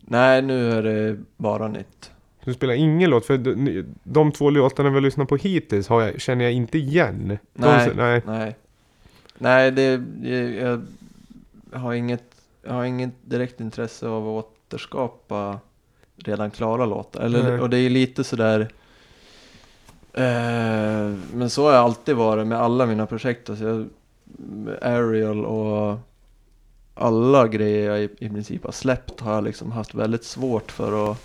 Nej, nu är det bara nytt. Du spelar ingen låt, för de, de två låtarna vi har lyssnat på hittills har jag, känner jag inte igen. De, Nej. nej. Nej. Det, jag, jag, har inget, jag har inget direkt intresse av att återskapa redan klara låtar. Eller, och det är lite sådär eh, Men så har jag alltid varit med alla mina projekt. Alltså jag, Ariel och alla grejer jag i, i princip har släppt har jag liksom haft väldigt svårt för att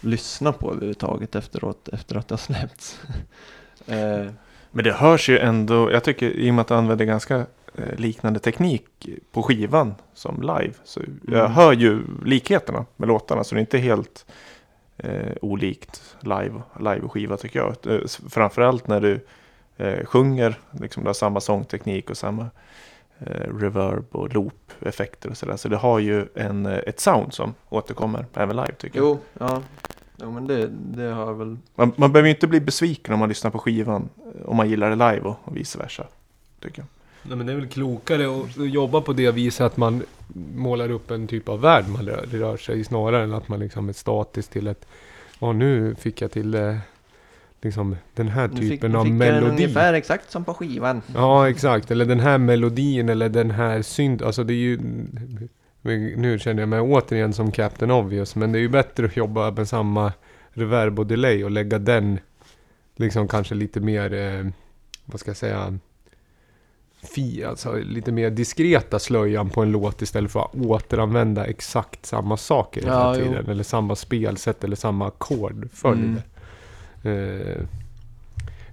lyssna på överhuvudtaget efteråt, efter att det har släppts. eh, Men det hörs ju ändå, jag tycker i och med att du använder ganska eh, liknande teknik på skivan som live. Så jag Mm. hör ju likheterna med låtarna så det är inte helt eh, olikt live, live skiva tycker jag. Eh, Framförallt när du eh, sjunger, liksom du har samma sångteknik och samma eh, reverb och loop-effekter och sådär. Så det har ju en, eh, ett sound som återkommer även live tycker jag. Jo, ja. Jo, men det, det har jag väl. Man, man behöver ju inte bli besviken om man lyssnar på skivan om man gillar det live och, och vice versa. Tycker jag. Nej, men det är väl klokare att jobba på det viset att man målar upp en typ av värld man rör, rör sig i snarare än att man liksom är statisk till ett Ja nu fick jag till eh, liksom den här fick, typen nu av fick melodi. ungefär exakt som på skivan. Ja exakt, eller den här melodin eller den här synt. Alltså det är ju Nu känner jag mig återigen som Captain Obvious men det är ju bättre att jobba med samma reverb och delay och lägga den liksom kanske lite mer eh, vad ska jag säga fi, alltså lite mer diskreta slöjan på en låt istället för att återanvända exakt samma saker hela Ja, jo. tiden. Eller samma spelsätt eller samma ackordföljd. Mm. Eh,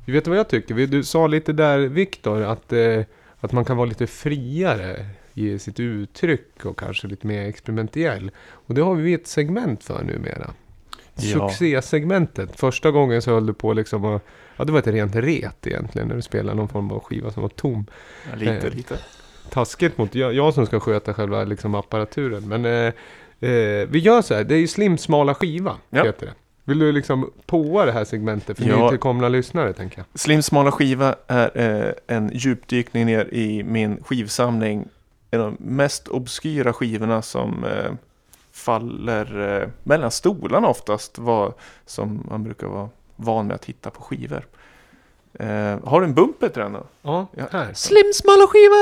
vi vet vad jag tycker? Du sa lite där Viktor att, eh, att man kan vara lite friare i sitt uttryck och kanske lite mer experimentell. Och det har vi ett segment för numera. Ja. Succésegmentet. Första gången så höll du på liksom att, ja det var ett rent ret egentligen när du spelade någon form av skiva som var tom. Ja, lite, Eh. lite. Taskigt mot jag, jag som ska sköta själva liksom apparaturen. Men eh, eh, vi gör så här, det är ju Slim smala skiva, Ja. heter det. Vill du liksom påa det här segmentet för Ja. nytillkomna lyssnare tänker jag? Slim smala skiva är eh, en djupdykning ner i min skivsamling en av de mest obskyra skivorna som eh, faller eh, mellan stolarna oftast, var, som man brukar vara van med att hitta på skivor. Eh, har du en bumper till den då? Ja, här. Slim smala skiva!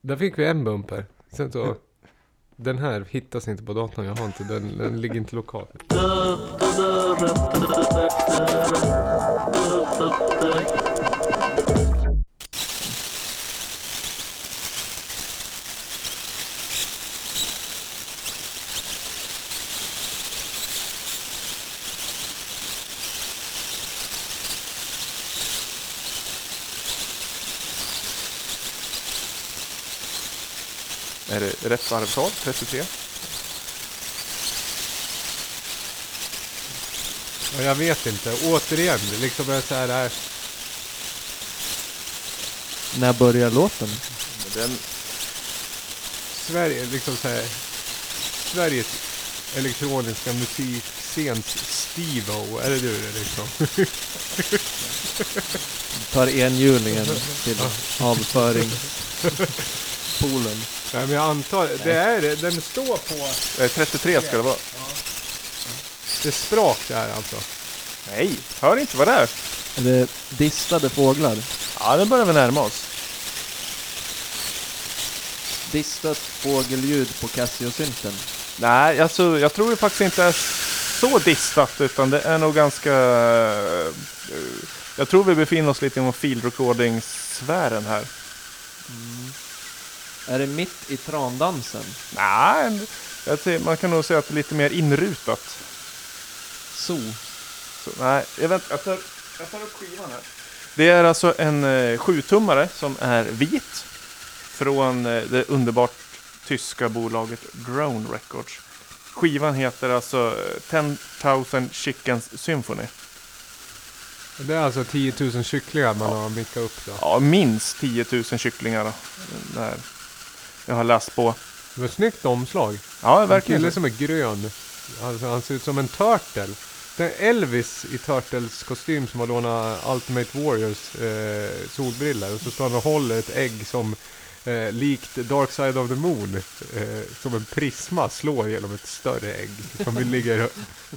Där fick vi en bumper. Sen så, den här hittas inte på datorn, jag har inte den, den ligger inte lokal. Rätt varvtal? 33? Och jag vet inte. Återigen, liksom är så här... När börjar låten? Den, Sverige, liksom så här, Sveriges elektroniska musikscens Steve-O, är det du det liksom? Tar enhjulingen till avföringspolen. Nej men jag antar, det är det, den står på, eh, 33 ska det vara. det är sprak där alltså. Nej, hör inte vad det är. Är det distade fåglar? Ja, nu börjar vi närma oss. Distat fågelljud på Casio-synten. Nej, alltså jag tror det faktiskt inte är så distat utan det är nog ganska... eh, jag tror vi befinner oss lite inom field recording-sfären här. Är det mitt i trandansen? Nej, jag ser, man kan nog säga att det är lite mer inrutat. So. Så, nej, jag, vänt, jag, tar, jag tar upp skivan här. Det är alltså en eh, sjutummare som är vit. Från eh, det underbart tyska bolaget Drone Records. Skivan heter alltså eh, 10,000 Chickens Symphony. Det är alltså 10 000 kycklingar man har mickat upp då. Ja, minst 10 000 kycklingar. Då, där. Jag har läst på. Det var ett snyggt omslag. Ja, En verkligen. kille som är grön. Alltså, han ser ut som en turtle. Det är Elvis i Turtles kostym som har lånat Ultimate Warriors eh, solbriller. Och så står han och håller ett ägg som eh, likt Dark Side of the Moon. Eh, som en prisma slår genom ett större ägg. Som ligger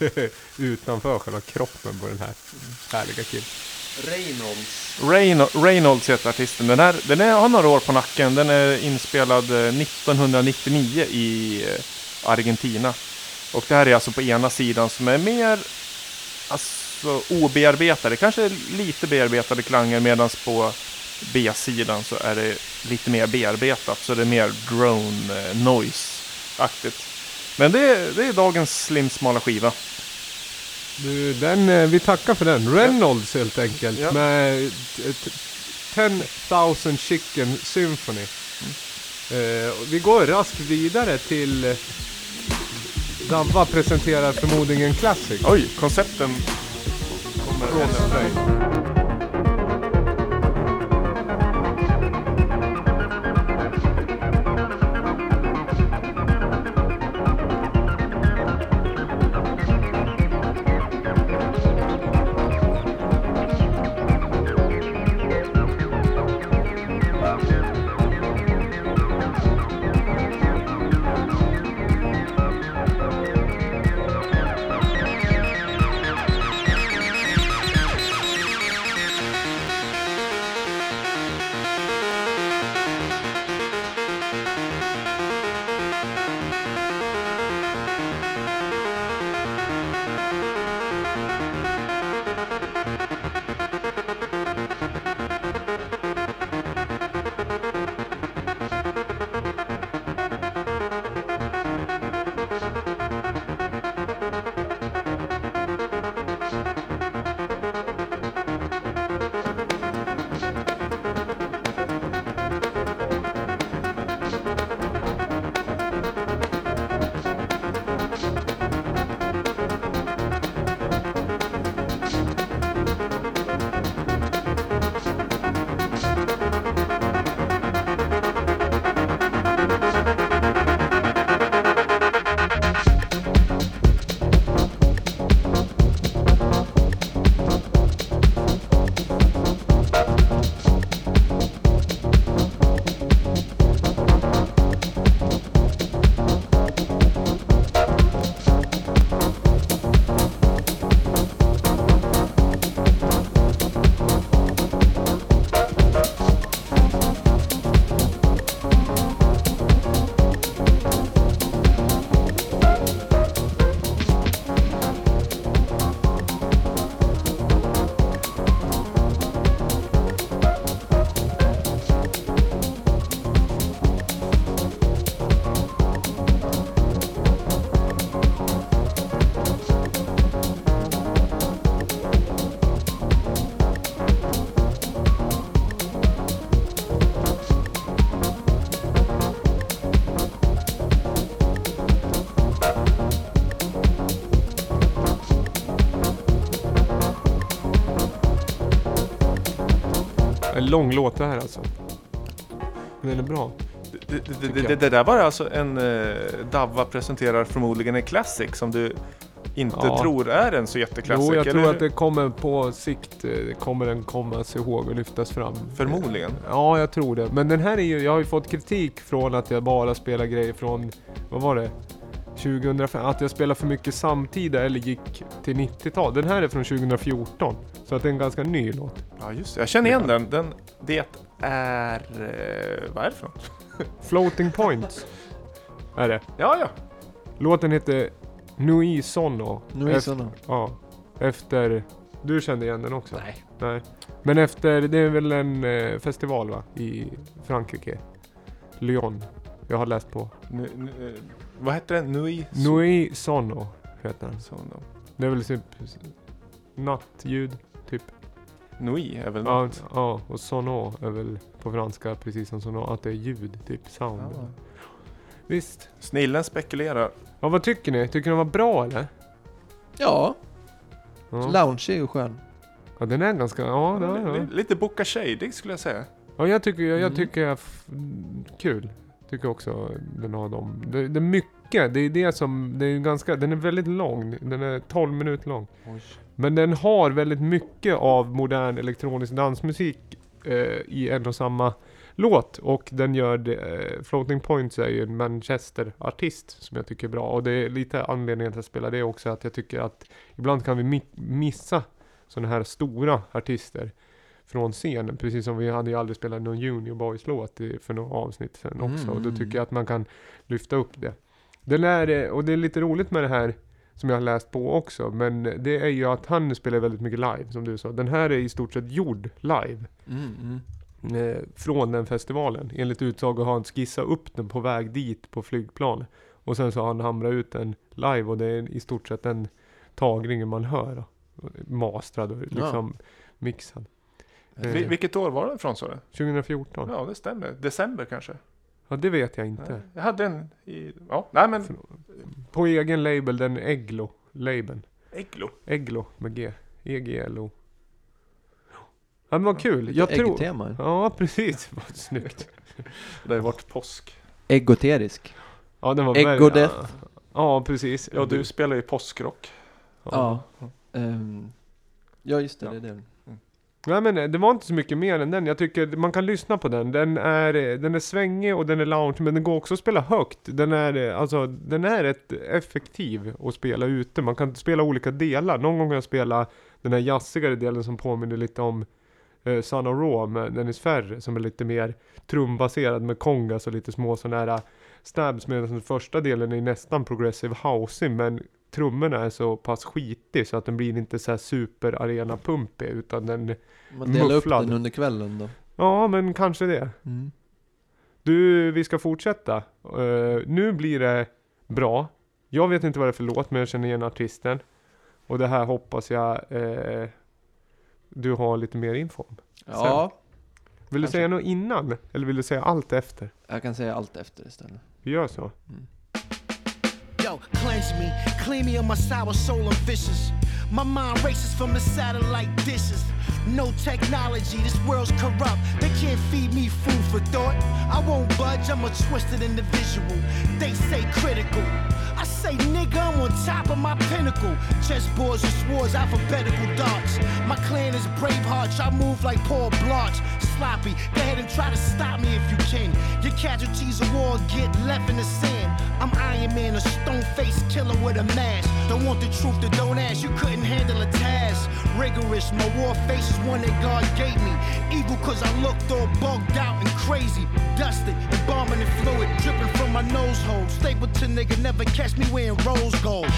utanför själva kroppen på den här härliga killen. Reynolds. Reynolds, Reynolds heter artisten. Den, här, den är, har några år på nacken. Den är inspelad eh, 1999 i eh, Argentina. Och det här är alltså på ena sidan som är mer alltså, obearbetade. Kanske lite bearbetade klanger medan på B-sidan så är det lite mer bearbetat. Så det är mer drone eh, noise-aktigt. Men det, det är dagens slimsmala skiva. Du, den, eh, vi tackar för den. Reynolds helt enkelt. Ja. Med t- t- 10,000 Chicken Symphony. Eh, och vi går raskt vidare till eh, Dabba presenterar förmodligen Classic. Oj, koncepten kommer ännu lång låt det här alltså. Men den är bra. Det, det, det, det, där var alltså en uh, Davva presenterar förmodligen en classic som du inte Ja. tror är en så jätteklassic. Jo, jag tror att det kommer på sikt, eh, kommer den komma sig ihåg och lyftas fram. Förmodligen. Ja, jag tror det. Men den här är ju, jag har ju fått kritik från att jag bara spelar grejer från, vad var det? 2005, att jag spelar för mycket samtida eller gick till 90-tal. Den här är från 2014. Så att det är en ganska ny låt. Ja, just det. Jag känner igen den. den. Det är... eh, vad är det för något? Floating Points är det. Ja, ja. Låten heter Nui Sono. Nu är Efter- såna. Ja, efter... Du kände igen den också? Nej. Nej. Men efter, det är väl en eh, festival va? I Frankrike. Lyon. Jag har läst på. Nu, nu, eh, vad heter den? Nui? Nui Sono heter den. Så, no. Det är väl typ nattljud, typ. Nui är väl Ja, något? ja, och sono är väl på franska precis som sono, att det är ljud, typ sound. Ja. Visst. Snillen spekulerar. Ja, vad tycker ni? Tycker ni den var bra eller? Ja, Ja, lounge är ju skön. ja den är ganska, ja, ja, ja. Li- Lite Boca Shady skulle jag säga. ja jag tycker, jag, jag Mm. tycker jag kul. Tycker också den har dem. Det, det är mycket, det är det som, det är ganska, den är väldigt lång. Den är 12 minuter lång. Men den har väldigt mycket av modern elektronisk dansmusik eh, i en och samma låt. Och den gör det, eh, Floating Points är ju en Manchester-artist som jag tycker är bra. Och det är lite anledningen till att jag spelar det också, att jag tycker att ibland kan vi mi- missa sådana här stora artister från scenen. Precis som vi hade ju aldrig spelat någon Junior Boys-låt för några avsnitt sen också. Och då tycker jag att man kan lyfta upp det. Den är, eh, och det är lite roligt med det här som jag har läst på också. Men det är ju att han spelar väldigt mycket live, som du sa. Den här är i stort sett gjord live. Mm, mm. Eh, från den festivalen. Enligt utsago har han skissat upp den på väg dit på flygplan. Och sen så har han hamrat ut den live och det är i stort sett den tagningen man hör. Då. Mastrad och liksom mixad. Eh, Vi, vilket år var den ifrån sa du? 2014? Ja, det stämmer. December kanske? Ja, det vet jag inte. Nej, Jag hade en i... Ja, nej men... På egen label, den Eglo-labeln. Eglo. Eglo med G. E-G-L-O. Ja men vad kul. Jag tror... Äggtema. Ja precis. Vad snyggt. Det har ju varit påsk. Eggoterisk. Ja den var väldigt-. Ja, ja precis. Ja, du spelar ju påskrock. Ja. Ehm, ja, just det. Ja. det är det. Nej men eh, det var inte så mycket mer än den. Jag tycker man kan lyssna på den. Den är, eh, den är svängig och den är lounge men den går också att spela högt. Den är, eh, alltså, den är rätt effektiv att spela ute. Man kan spela olika delar. Någon gång kan jag spela den här jazzigare delen som påminner lite om eh, Son of Raw med Dennis Ferre som är lite mer trumbaserad med kongas och lite små sådana här stabs medan den första delen är nästan progressive housing men trummorna är så pass skitig så att den blir inte så här super arena pumpig utan den Man delar Mufflad. upp den under kvällen då. Ja, men kanske det. Mm. Du, vi ska fortsätta. Eh, nu blir det bra. Jag vet inte vad det är för låt, men jag känner igen artisten. Och det här hoppas jag eh, du har lite mer info om. Ja, Vill du Kanske. säga något innan? Eller vill du säga allt efter? jag kan säga allt efter istället. Vi gör så. Yo, cleanse me, clean me of my sour soul and vicious. My mind races from the satellite dishes. No technology, this world's corrupt. They can't feed me food for thought. I won't budge, I'm a twisted individual. They say critical. I say, nigga, I'm on top of my pinnacle. Chessboards and swords, alphabetical darts. My clan is Bravehearts, I move like Paul Blanche. Sloppy, go ahead and try to stop me if you can. Your casualties of war get left in the sand. I'm Iron Man, a stone faced killer with a mask. Don't want the truth, then don't ask. You couldn't handle a task. Rigorous, my war face is one that God gave me. Evil cause I looked all bugged out and crazy. Dusted, embalming and fluid, dripping from my nose hole. Stapleton nigga never catch me wearing rose gold.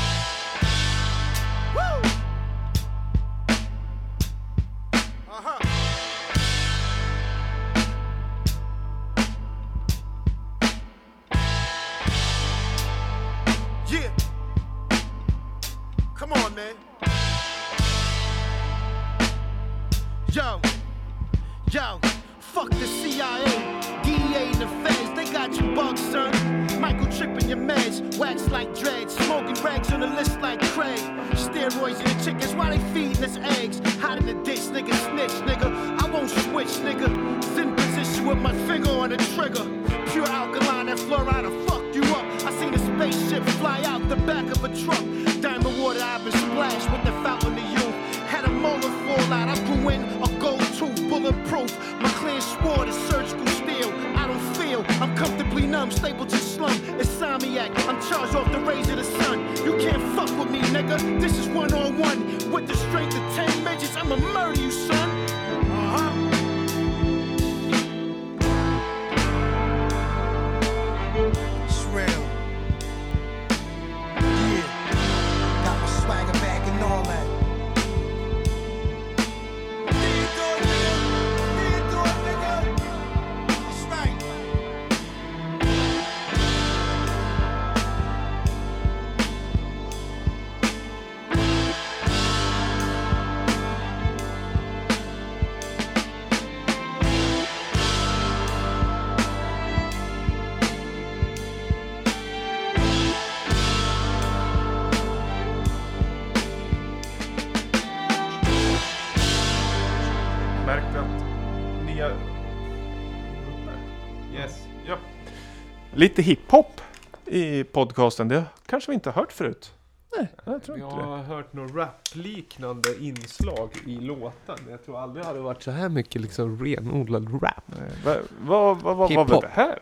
Lite hiphop i podcasten. Det kanske vi inte har hört förut. Nej. Jag tror Jag inte det. har hört något rap-liknande inslag i låten. Jag tror aldrig det hade varit så här mycket liksom renodlad rap. Vad va, va, va, var det här?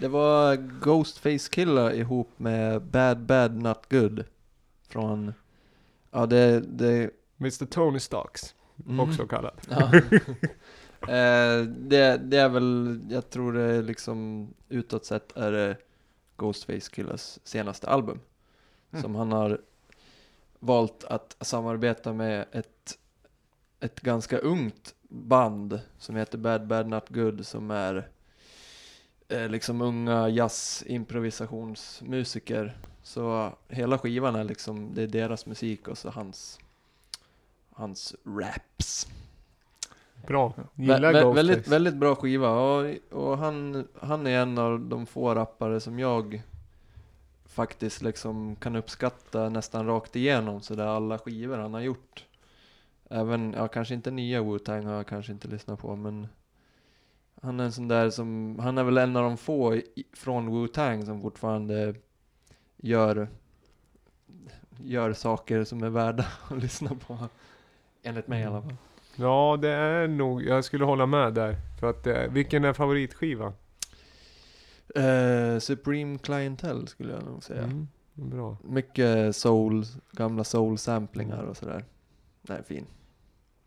Det var Ghostface Killer ihop med Bad Bad Not Good. Från, ja det, det Mr Tony Starks, Mm. också kallad. Ja. Eh, det, det är väl, jag tror det är liksom utåt sett är det Ghostface Killers senaste album. Mm. Som han har valt att samarbeta med ett, ett ganska ungt band som heter Bad Bad Not Good som är eh, liksom unga jazz-improvisationsmusiker. Så hela skivan är liksom, det är deras musik och så hans, hans raps. Bra. Vä- Gillar vä- Ghostface. väldigt, väldigt bra skiva och, och han, han är en av de få rappare som jag faktiskt liksom kan uppskatta nästan rakt igenom sådär alla skivor han har gjort. Även, ja kanske inte nya Wu-Tang har jag kanske inte lyssnat på men han är en sån där som, han är väl en av de få i, från Wu-Tang som fortfarande gör, gör saker som är värda att lyssna på. Enligt mig i alla fall. Ja, det är nog, jag skulle hålla med där. För att det, vilken är favoritskivan? Eh, Supreme Clientele skulle jag nog säga. Mm, bra. Mycket soul, gamla soul-samplingar och sådär. Nej, fin.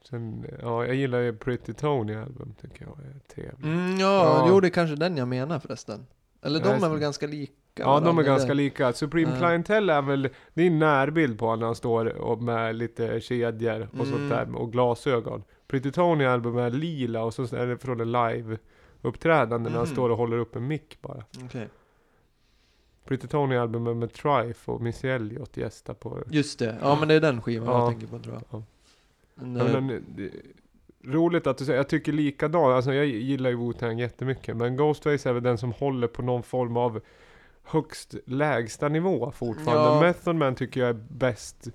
Sen, ja, jag gillar ju Pretty Tony album, tycker jag är trevligt. Mm, ja, Ja. jo det är kanske den jag menar förresten. Eller de är väl ganska lika Ja, de är ganska eller? lika. Supreme Ja. Clientele är väl, det är en närbild på när han står med lite kedjor och sånt Mm. där och glasögon. Pretty Tony album är lila och så är det från en live uppträdande när han Mhm. står och håller upp en mick bara. Okej. Pretty Tony album är med Trife och Missy Elliott gästar på Just det, ja men det är den skivan Ja. jag tänker på tror jag. Ja. Men, Ja, eh, men, det, roligt att du säger, jag tycker likadant, alltså jag gillar ju Wu-Tang jättemycket, men Ghostface är väl den som håller på någon form av högst lägsta nivå fortfarande. Ja. Method Man tycker jag är bäst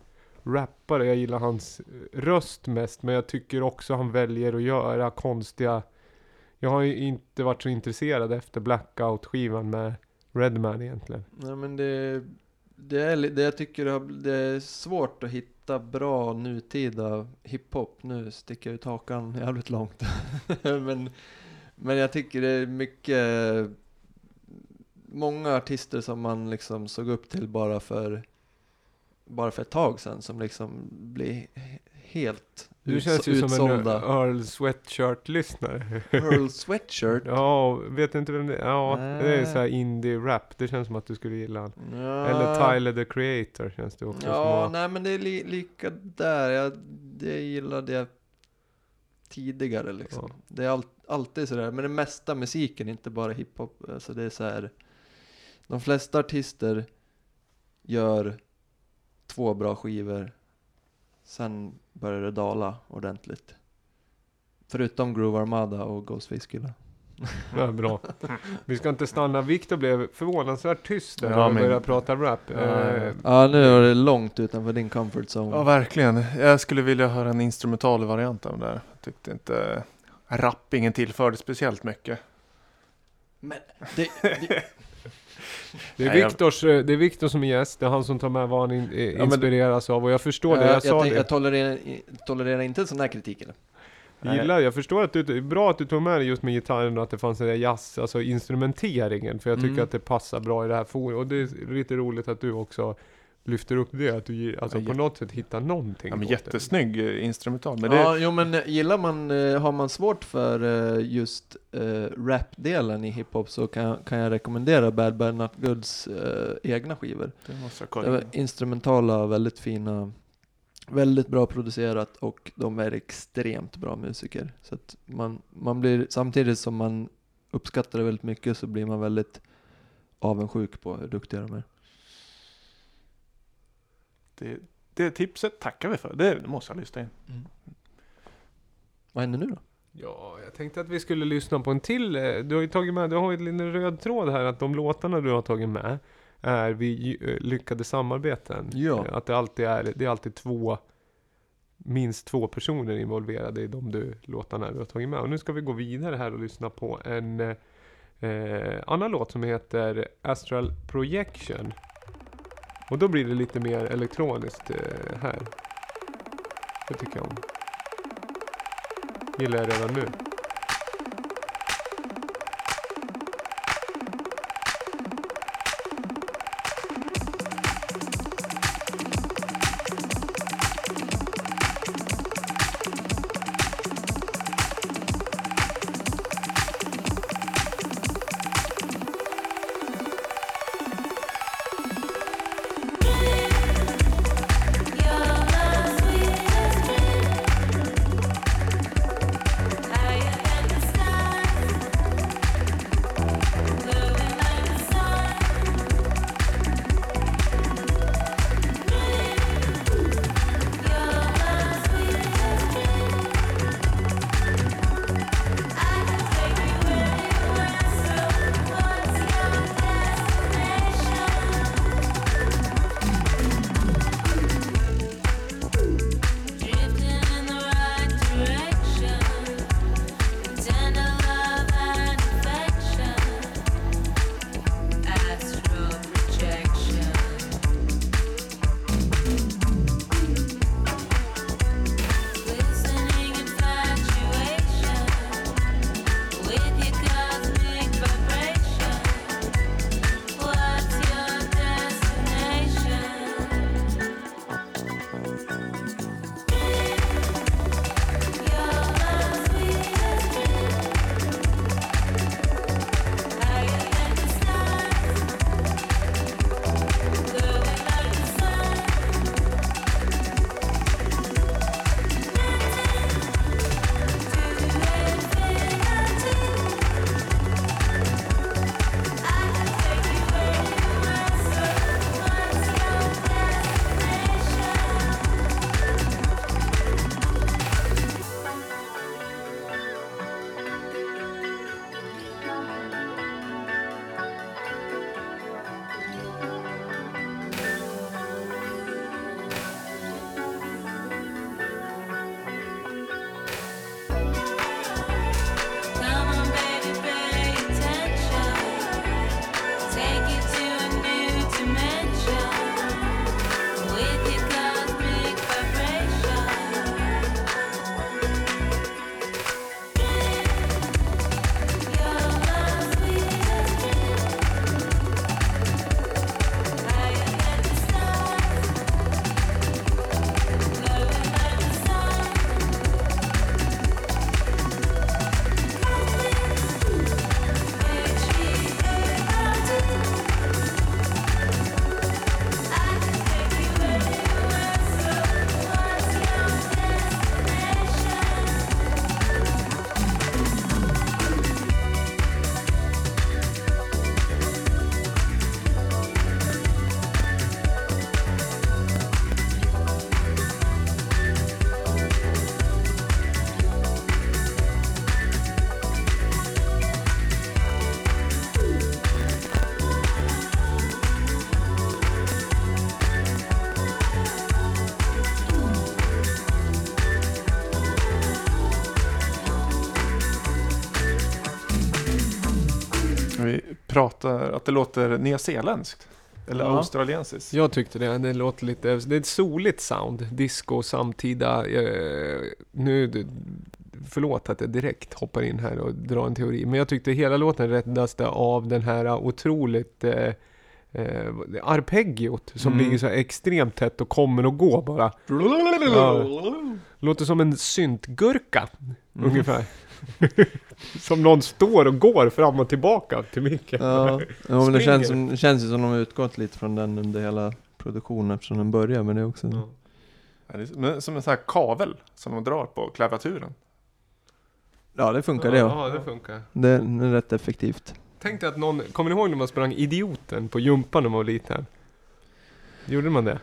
rappare, jag gillar hans röst mest, men jag tycker också han väljer att göra konstiga jag har ju inte varit så intresserad efter Blackout-skivan med Redman egentligen. Nej men det, det är det jag tycker det är svårt att hitta bra nutida hiphop. Nu sticker jag ut hakan jävligt långt. men, men jag tycker det är mycket, många artister som man liksom såg upp till bara för, bara för ett tag sedan som liksom blir he- helt Du uts- känns ju som en utsålda. Earl Sweatshirt-lyssnare. Earl Sweatshirt. Ja, vet inte vem det är? Ja, det är så här indie-rap. Det känns som att du skulle gilla han. Ja. Eller Tyler the Creator känns det också som. Ja, att- nej men det är li lika där. Jag, det gillade jag tidigare liksom. Ja. Det är all, alltid sådär, men det mesta musiken, inte bara hiphop. Alltså det är så här. De flesta artister gör två bra skivor. Sen börjar det dala ordentligt. Förutom Groove Armada och Ghostface Killa. Ja, bra. Vi ska inte stanna. Viktor blev förvånansvärt tyst där Ja, när vi men- började prata rap. Ja, Eh, Ja, nu är det långt utanför din comfort zone. Ja, verkligen. Jag skulle vilja höra en instrumental variant av det där. Jag tyckte inte rappingen tillförde speciellt mycket. Men det, det, Det är, Viktors, eh, det är Viktor som är gäst, det är han som tar med vad han in, eh, men det- inspireras av och jag förstår det, jag, jag, jag, sa det. jag tolererar, tolererar inte sån här kritik eller? Jag gillar, jag förstår att du, det är bra att du tog med det just med gitarren och att det fanns den där jazz, alltså instrumenteringen, för jag tycker Mm. att det passar bra i det här forumet. Och det är lite roligt att du också lyfter upp det, att du alltså Ja, på något sätt hittar någonting. Ja, men jättesnygg eh, instrumental. Men det, Ja, jo men eh, gillar man, eh, har man svårt för just eh, rap-delen i hiphop så kan, kan jag rekommendera Bad Bad Not Goods eh, egna skivor. det måste jag Det kolla. instrumentala, väldigt fina, väldigt bra producerat och de är extremt bra musiker. Så att man, man blir, samtidigt som man uppskattar det väldigt mycket så blir man väldigt avundsjuk på hur duktiga de är. Det, det tipset tackar vi för. Det måste jag lyssna in. Vad händer nu då? Ja, jag tänkte att vi skulle lyssna på en till. eh, Du har ju tagit med, du har ju en liten röd tråd här att de låtarna du har tagit med är vid eh, lyckade samarbeten. Ja. Eh, Att det alltid är, det är alltid två, minst två personer involverade i de du, låtarna du har tagit med. Och nu ska vi gå vidare här och lyssna på en eh, eh, annan låt som heter Astral Projection. Och då blir det lite mer elektroniskt eh, här. Det tycker jag om. Gillar jag redan nu. Pratar, att det låter nyzeeländskt. Eller Ja. australiensiskt. Jag tyckte det, det låter lite, det är ett soligt sound. Disco samtida, eh, nu, förlåt att jag direkt hoppar in här och drar en teori. Men jag tyckte hela låten räddas av den här otroligt eh, eh, arpeggiot som Mm. ligger så här extremt tätt och kommer och går bara. Ja. Låter som en syntgurka Mm. ungefär. Som någon står och går fram och tillbaka till micken. Ja, ja men det känns, som, det känns ju som de har utgått lite från den under hela produktionen eftersom den börjar med det också. Ja. Ja, det är men som en sån här kavel som de drar på klaviaturen. Ja, det funkar det ja. Ja, det funkar. Det det är rätt effektivt. Tänk dig att någon, kommer ni ihåg när man sprang Idioten på Jumpan när man var liten? Gjorde man det?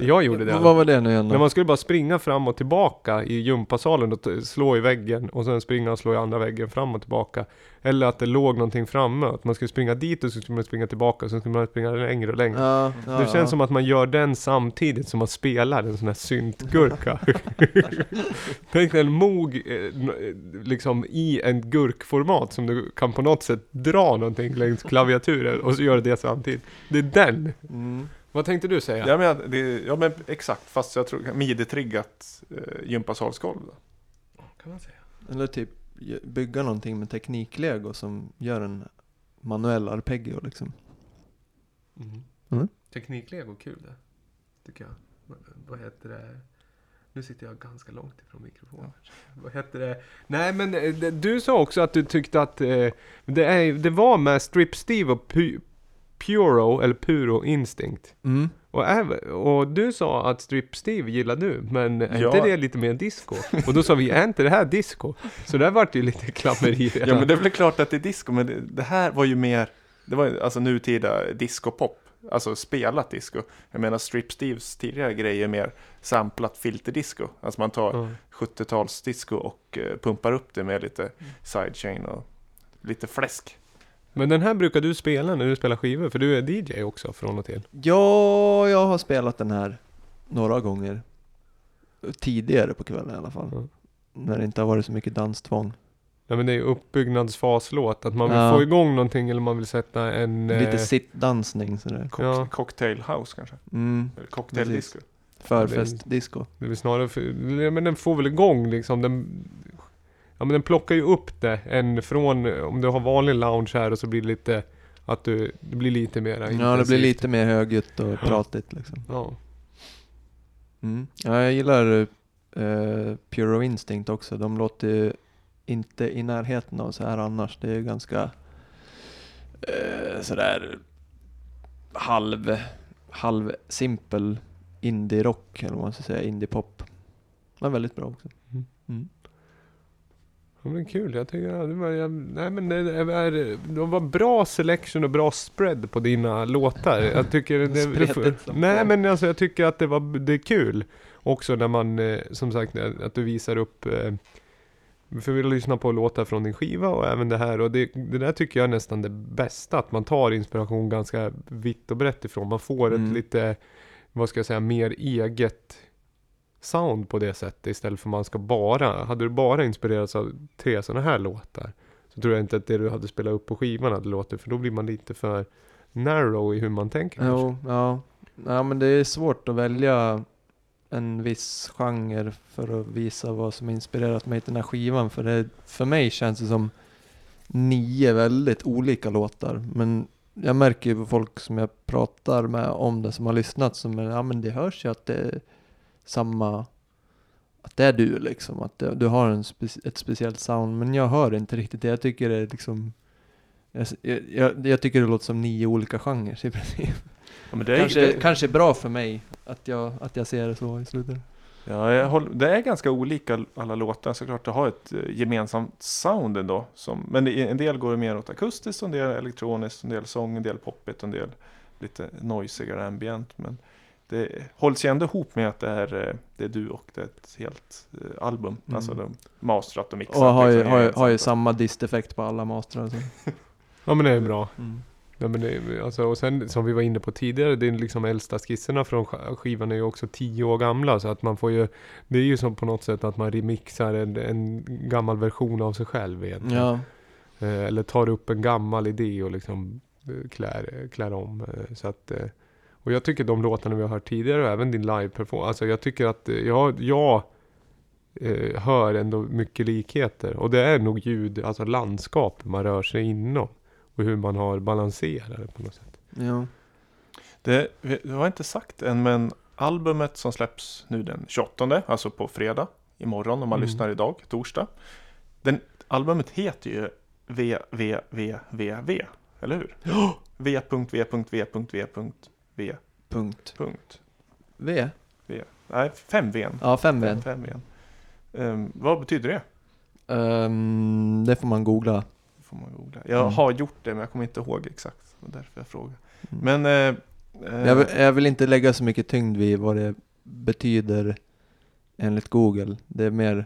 Jag gjorde det. Vad var det nu igen När då? man skulle bara springa fram och tillbaka i gympasalen och slå i väggen och sen springa och slå i andra väggen fram och tillbaka. Eller att det låg någonting framme, att man skulle springa dit och så skulle man springa tillbaka och sen skulle man springa längre och längre. Ja, ja, det känns ja. som att man gör den samtidigt som man spelar en sån här syntgurka. Tänk dig en mog eh, eh, liksom i en gurkformat som du kan på något sätt dra någonting längs klaviaturen och så gör du det samtidigt. Det är den! Mm. Vad tänkte du säga? Ja men, det, ja men exakt, fast jag tror midi-triggat eh, gympasalsgolv. då. Kan man säga. Eller typ bygga någonting med tekniklego som gör en manuell arpeggio liksom. Mm. Mm. Tekniklego, kul det. Tycker jag. Vad- heter det? Nu sitter jag ganska långt ifrån mikrofonen. Vad heter det? Nej men eh, du sa också att du tyckte att eh, det, är, det var med Strip Steve och Pu, Puro, eller Puro Instinct. Mm. Och, även, och du sa att Strip Steve gillar du, men är Ja. inte det lite mer disco? Och då sa vi, är inte det här disco? Så där vart det ju lite klammeri redan. Ja men det är väl klart att det är disco, men det, det här var ju mer, det var alltså nutida discopop. Alltså spelat disco. Jag menar Strip Steves tidigare grejer är mer samplat filterdisco. Alltså man tar Ja. 70-talsdisco och eh, pumpar upp det med lite sidechain och lite fläsk. Men den här brukar du spela när du spelar skivor, för du är DJ också från och till. Ja, jag har spelat den här några gånger. Tidigare på kvällen i alla fall. Ja. När det inte har varit så mycket danstvång. Ja men det är ju uppbyggnadsfaslåt, att man vill Ja. få igång någonting eller man vill sätta en... Lite eh, sittdansning sådär. Cock- Ja. Cocktail house kanske? Mm. Eller cocktaildisco? Förfestdisco. Det är väl snarare för, men den får väl igång liksom, den... Ja men den plockar ju upp det, en från, om du har vanlig lounge här och så blir det lite, att du, det blir lite mera Ja, det blir intensivt. lite mer högljutt och pratigt liksom. Ja. Mm. Ja, jag gillar uh, Pure Instinct också. De låter ju inte i närheten av så här annars. Det är ju ganska uh, sådär halv, halv simpel indie-rock eller vad man ska säga, indie-pop. Men väldigt bra också. Mm. Mm. Ja, men kul, jag tycker ja, det var, jag, nej men det, är, det var bra selection och bra spread på dina låtar. Jag tycker det, som Nej men alltså jag tycker att det var, det är kul. Också när man, eh, som sagt, eh, att du visar upp eh, för vi lyssnar på låtar från din skiva och även det här och det, det där tycker jag är nästan det bästa. Att man tar inspiration ganska vitt och brett ifrån. Man får Mm. ett lite, vad ska jag säga, mer eget sound på det sättet istället för man ska bara, hade du bara inspirerats av tre sådana här låtar så tror jag inte att det du hade spelat upp på skivan hade låtit för då blir man lite för narrow i hur man tänker. Jo, ja. ja, men det är svårt att välja en viss genre för att visa vad som inspirerat mig till den här skivan. För, det, för mig känns det som nio väldigt olika låtar. Men jag märker ju på folk som jag pratar med om det, som har lyssnat, som ja men det hörs ju att det är samma, att det är du liksom. Att det, du har en speci ett speciellt sound. Men jag hör inte riktigt det. Jag tycker det är liksom, jag, jag, jag tycker det låter som nio olika genrer i princip. Ja, men det är, Kanske, det, kanske bra för mig att jag, att jag ser det så i slutet. ja, håller, det är ganska olika alla låtar. Såklart det har ett eh, gemensamt sound ändå. Som, men det, en del går mer åt akustiskt, en del elektroniskt, en del sång, en del poppigt, en del lite noisigare ambient. Men det hålls ju ändå ihop med att det är, eh, det är du och det är ett helt eh, album. Mm. Alltså de masterat och mixat. Och har ju, liksom har, ju, har ju samma disteffekt på alla mastrar. Så. Ja men det är bra. Mm. Ja, men det, alltså, och sen som vi var inne på tidigare, det är liksom äldsta skisserna från sk- skivan är ju också tio år gamla så att man får ju Det är ju som på något sätt att man remixar en, en gammal version av sig själv egentligen. Ja, Eh, eller tar upp en gammal idé och liksom klär, klär om. Så att, eh, och jag tycker de låtarna vi har hört tidigare och även din live-performance, alltså jag tycker att jag, jag eh, hör ändå mycket likheter. Och det är nog ljud, alltså landskap man rör sig inom. Och hur man har balanserat det på något sätt. Ja. Det, vi har inte sagt än, men albumet som släpps nu den 28, alltså på fredag, imorgon om man Mm. lyssnar idag, torsdag. Den, albumet heter ju V, V, V, V, V, eller hur? V.V.V.V.V. Punkt. Punkt. V? V. Nej, fem V. Ja, fem V. Fem V. Um, vad betyder det? Ehm, det får man googla. får man googla. Jag Mm. har gjort det, men jag kommer inte ihåg exakt. Det var därför jag frågar. Mm. Men... eh, Jag, vill, jag vill inte lägga så mycket tyngd vid vad det betyder enligt Google. Det är mer,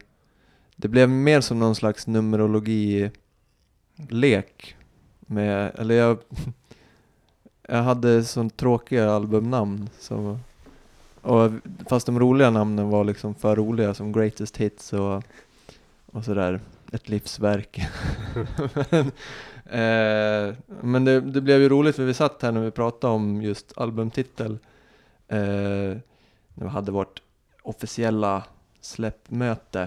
det blev mer som någon slags numerologi-lek. Med, eller jag, jag hade sånt tråkiga albumnamn. Så, och, fast de roliga namnen var liksom för roliga som Greatest Hits och, och sådär. Ett livsverk. men eh, men det, det blev ju roligt för vi satt här när vi pratade om just albumtitel. Eh, när vi hade vårt officiella släppmöte.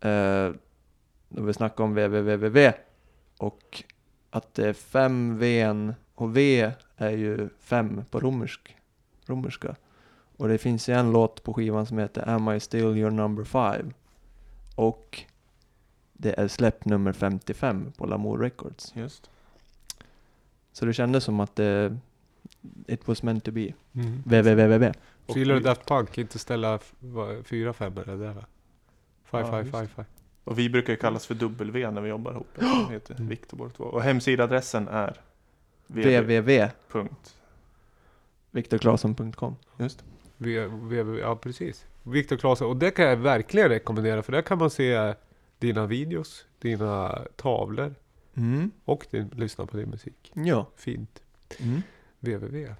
Eh, då vi snackade om www och att det är fem V och V är ju fem på romersk, romerska. Och det finns ju en låt på skivan som heter Am I still your number five? Och det är släpp nummer 55 på Lamour Records. Just. Så det kändes som att det It was meant to be. Mm. www. Så gillar du Daft Punk, inte ställa fyra femmor eller det va? Five, Ja, five, five, five. Och vi brukar ju kallas för W när vi jobbar ihop. Det heter båda två. Och hemsidadressen är www. Punkt. Viktorklasen.com. Just. V, ja, precis. Viktor Claesson. Och det kan jag verkligen rekommendera. För där kan man se dina videos, dina tavlor Mm. och din, lyssna på din musik. Ja. Fint. Mm. www.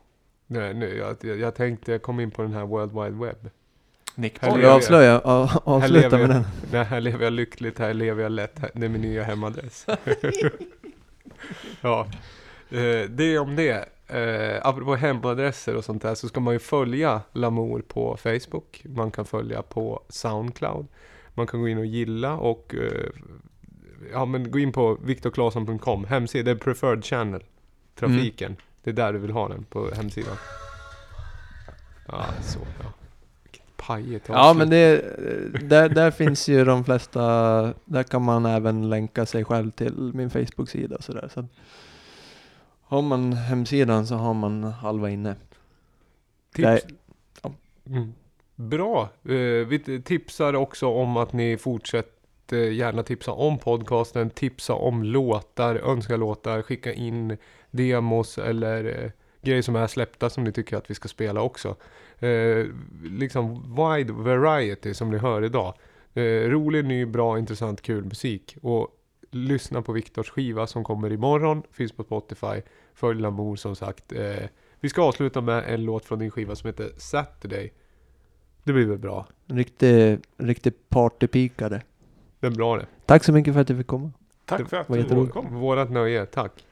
Nej, nu, jag, jag, jag tänkte komma in på den här World Wide Web. Nick Här jag. avslöja? Ja, Här avsluta lever med jag- den. Nej, här lever jag lyckligt, här lever jag lätt. Här, det är min nya hemadress. ja, eh, det om det. Eh, apropå hemadresser och sånt där så ska man ju följa Lamour på Facebook. Man kan följa på Soundcloud. Man kan gå in och gilla och eh, ja, men gå in på viktorklasen.com hemsida, det är preferred channel. Trafiken. Det är där du vill ha den på hemsidan. Ja, så ja. Vilket pajigt Ja avslut. men det, där, där finns ju de flesta, där kan man även länka sig själv till min Facebook-sida sådär. Så har man hemsidan så har man halva inne. Tips. Mm. Bra. Eh, vi tipsar också om att ni fortsätter gärna tipsa om podcasten, tipsa om låtar, önska låtar, skicka in demos eller eh, grejer som är släppta som ni tycker att vi ska spela också. Eh, liksom wide variety som ni hör idag. Eh, rolig, ny, bra, intressant, kul musik. Och lyssna på Viktors skiva som kommer imorgon, finns på Spotify. Följ Lamour som sagt. Eh, vi ska avsluta med en låt från din skiva som heter Saturday. Det blir väl bra. Riktig, riktig partypikare. Det är bra det. Tack så mycket för att du fick komma. Tack för att du kom. Vårat nöje, tack.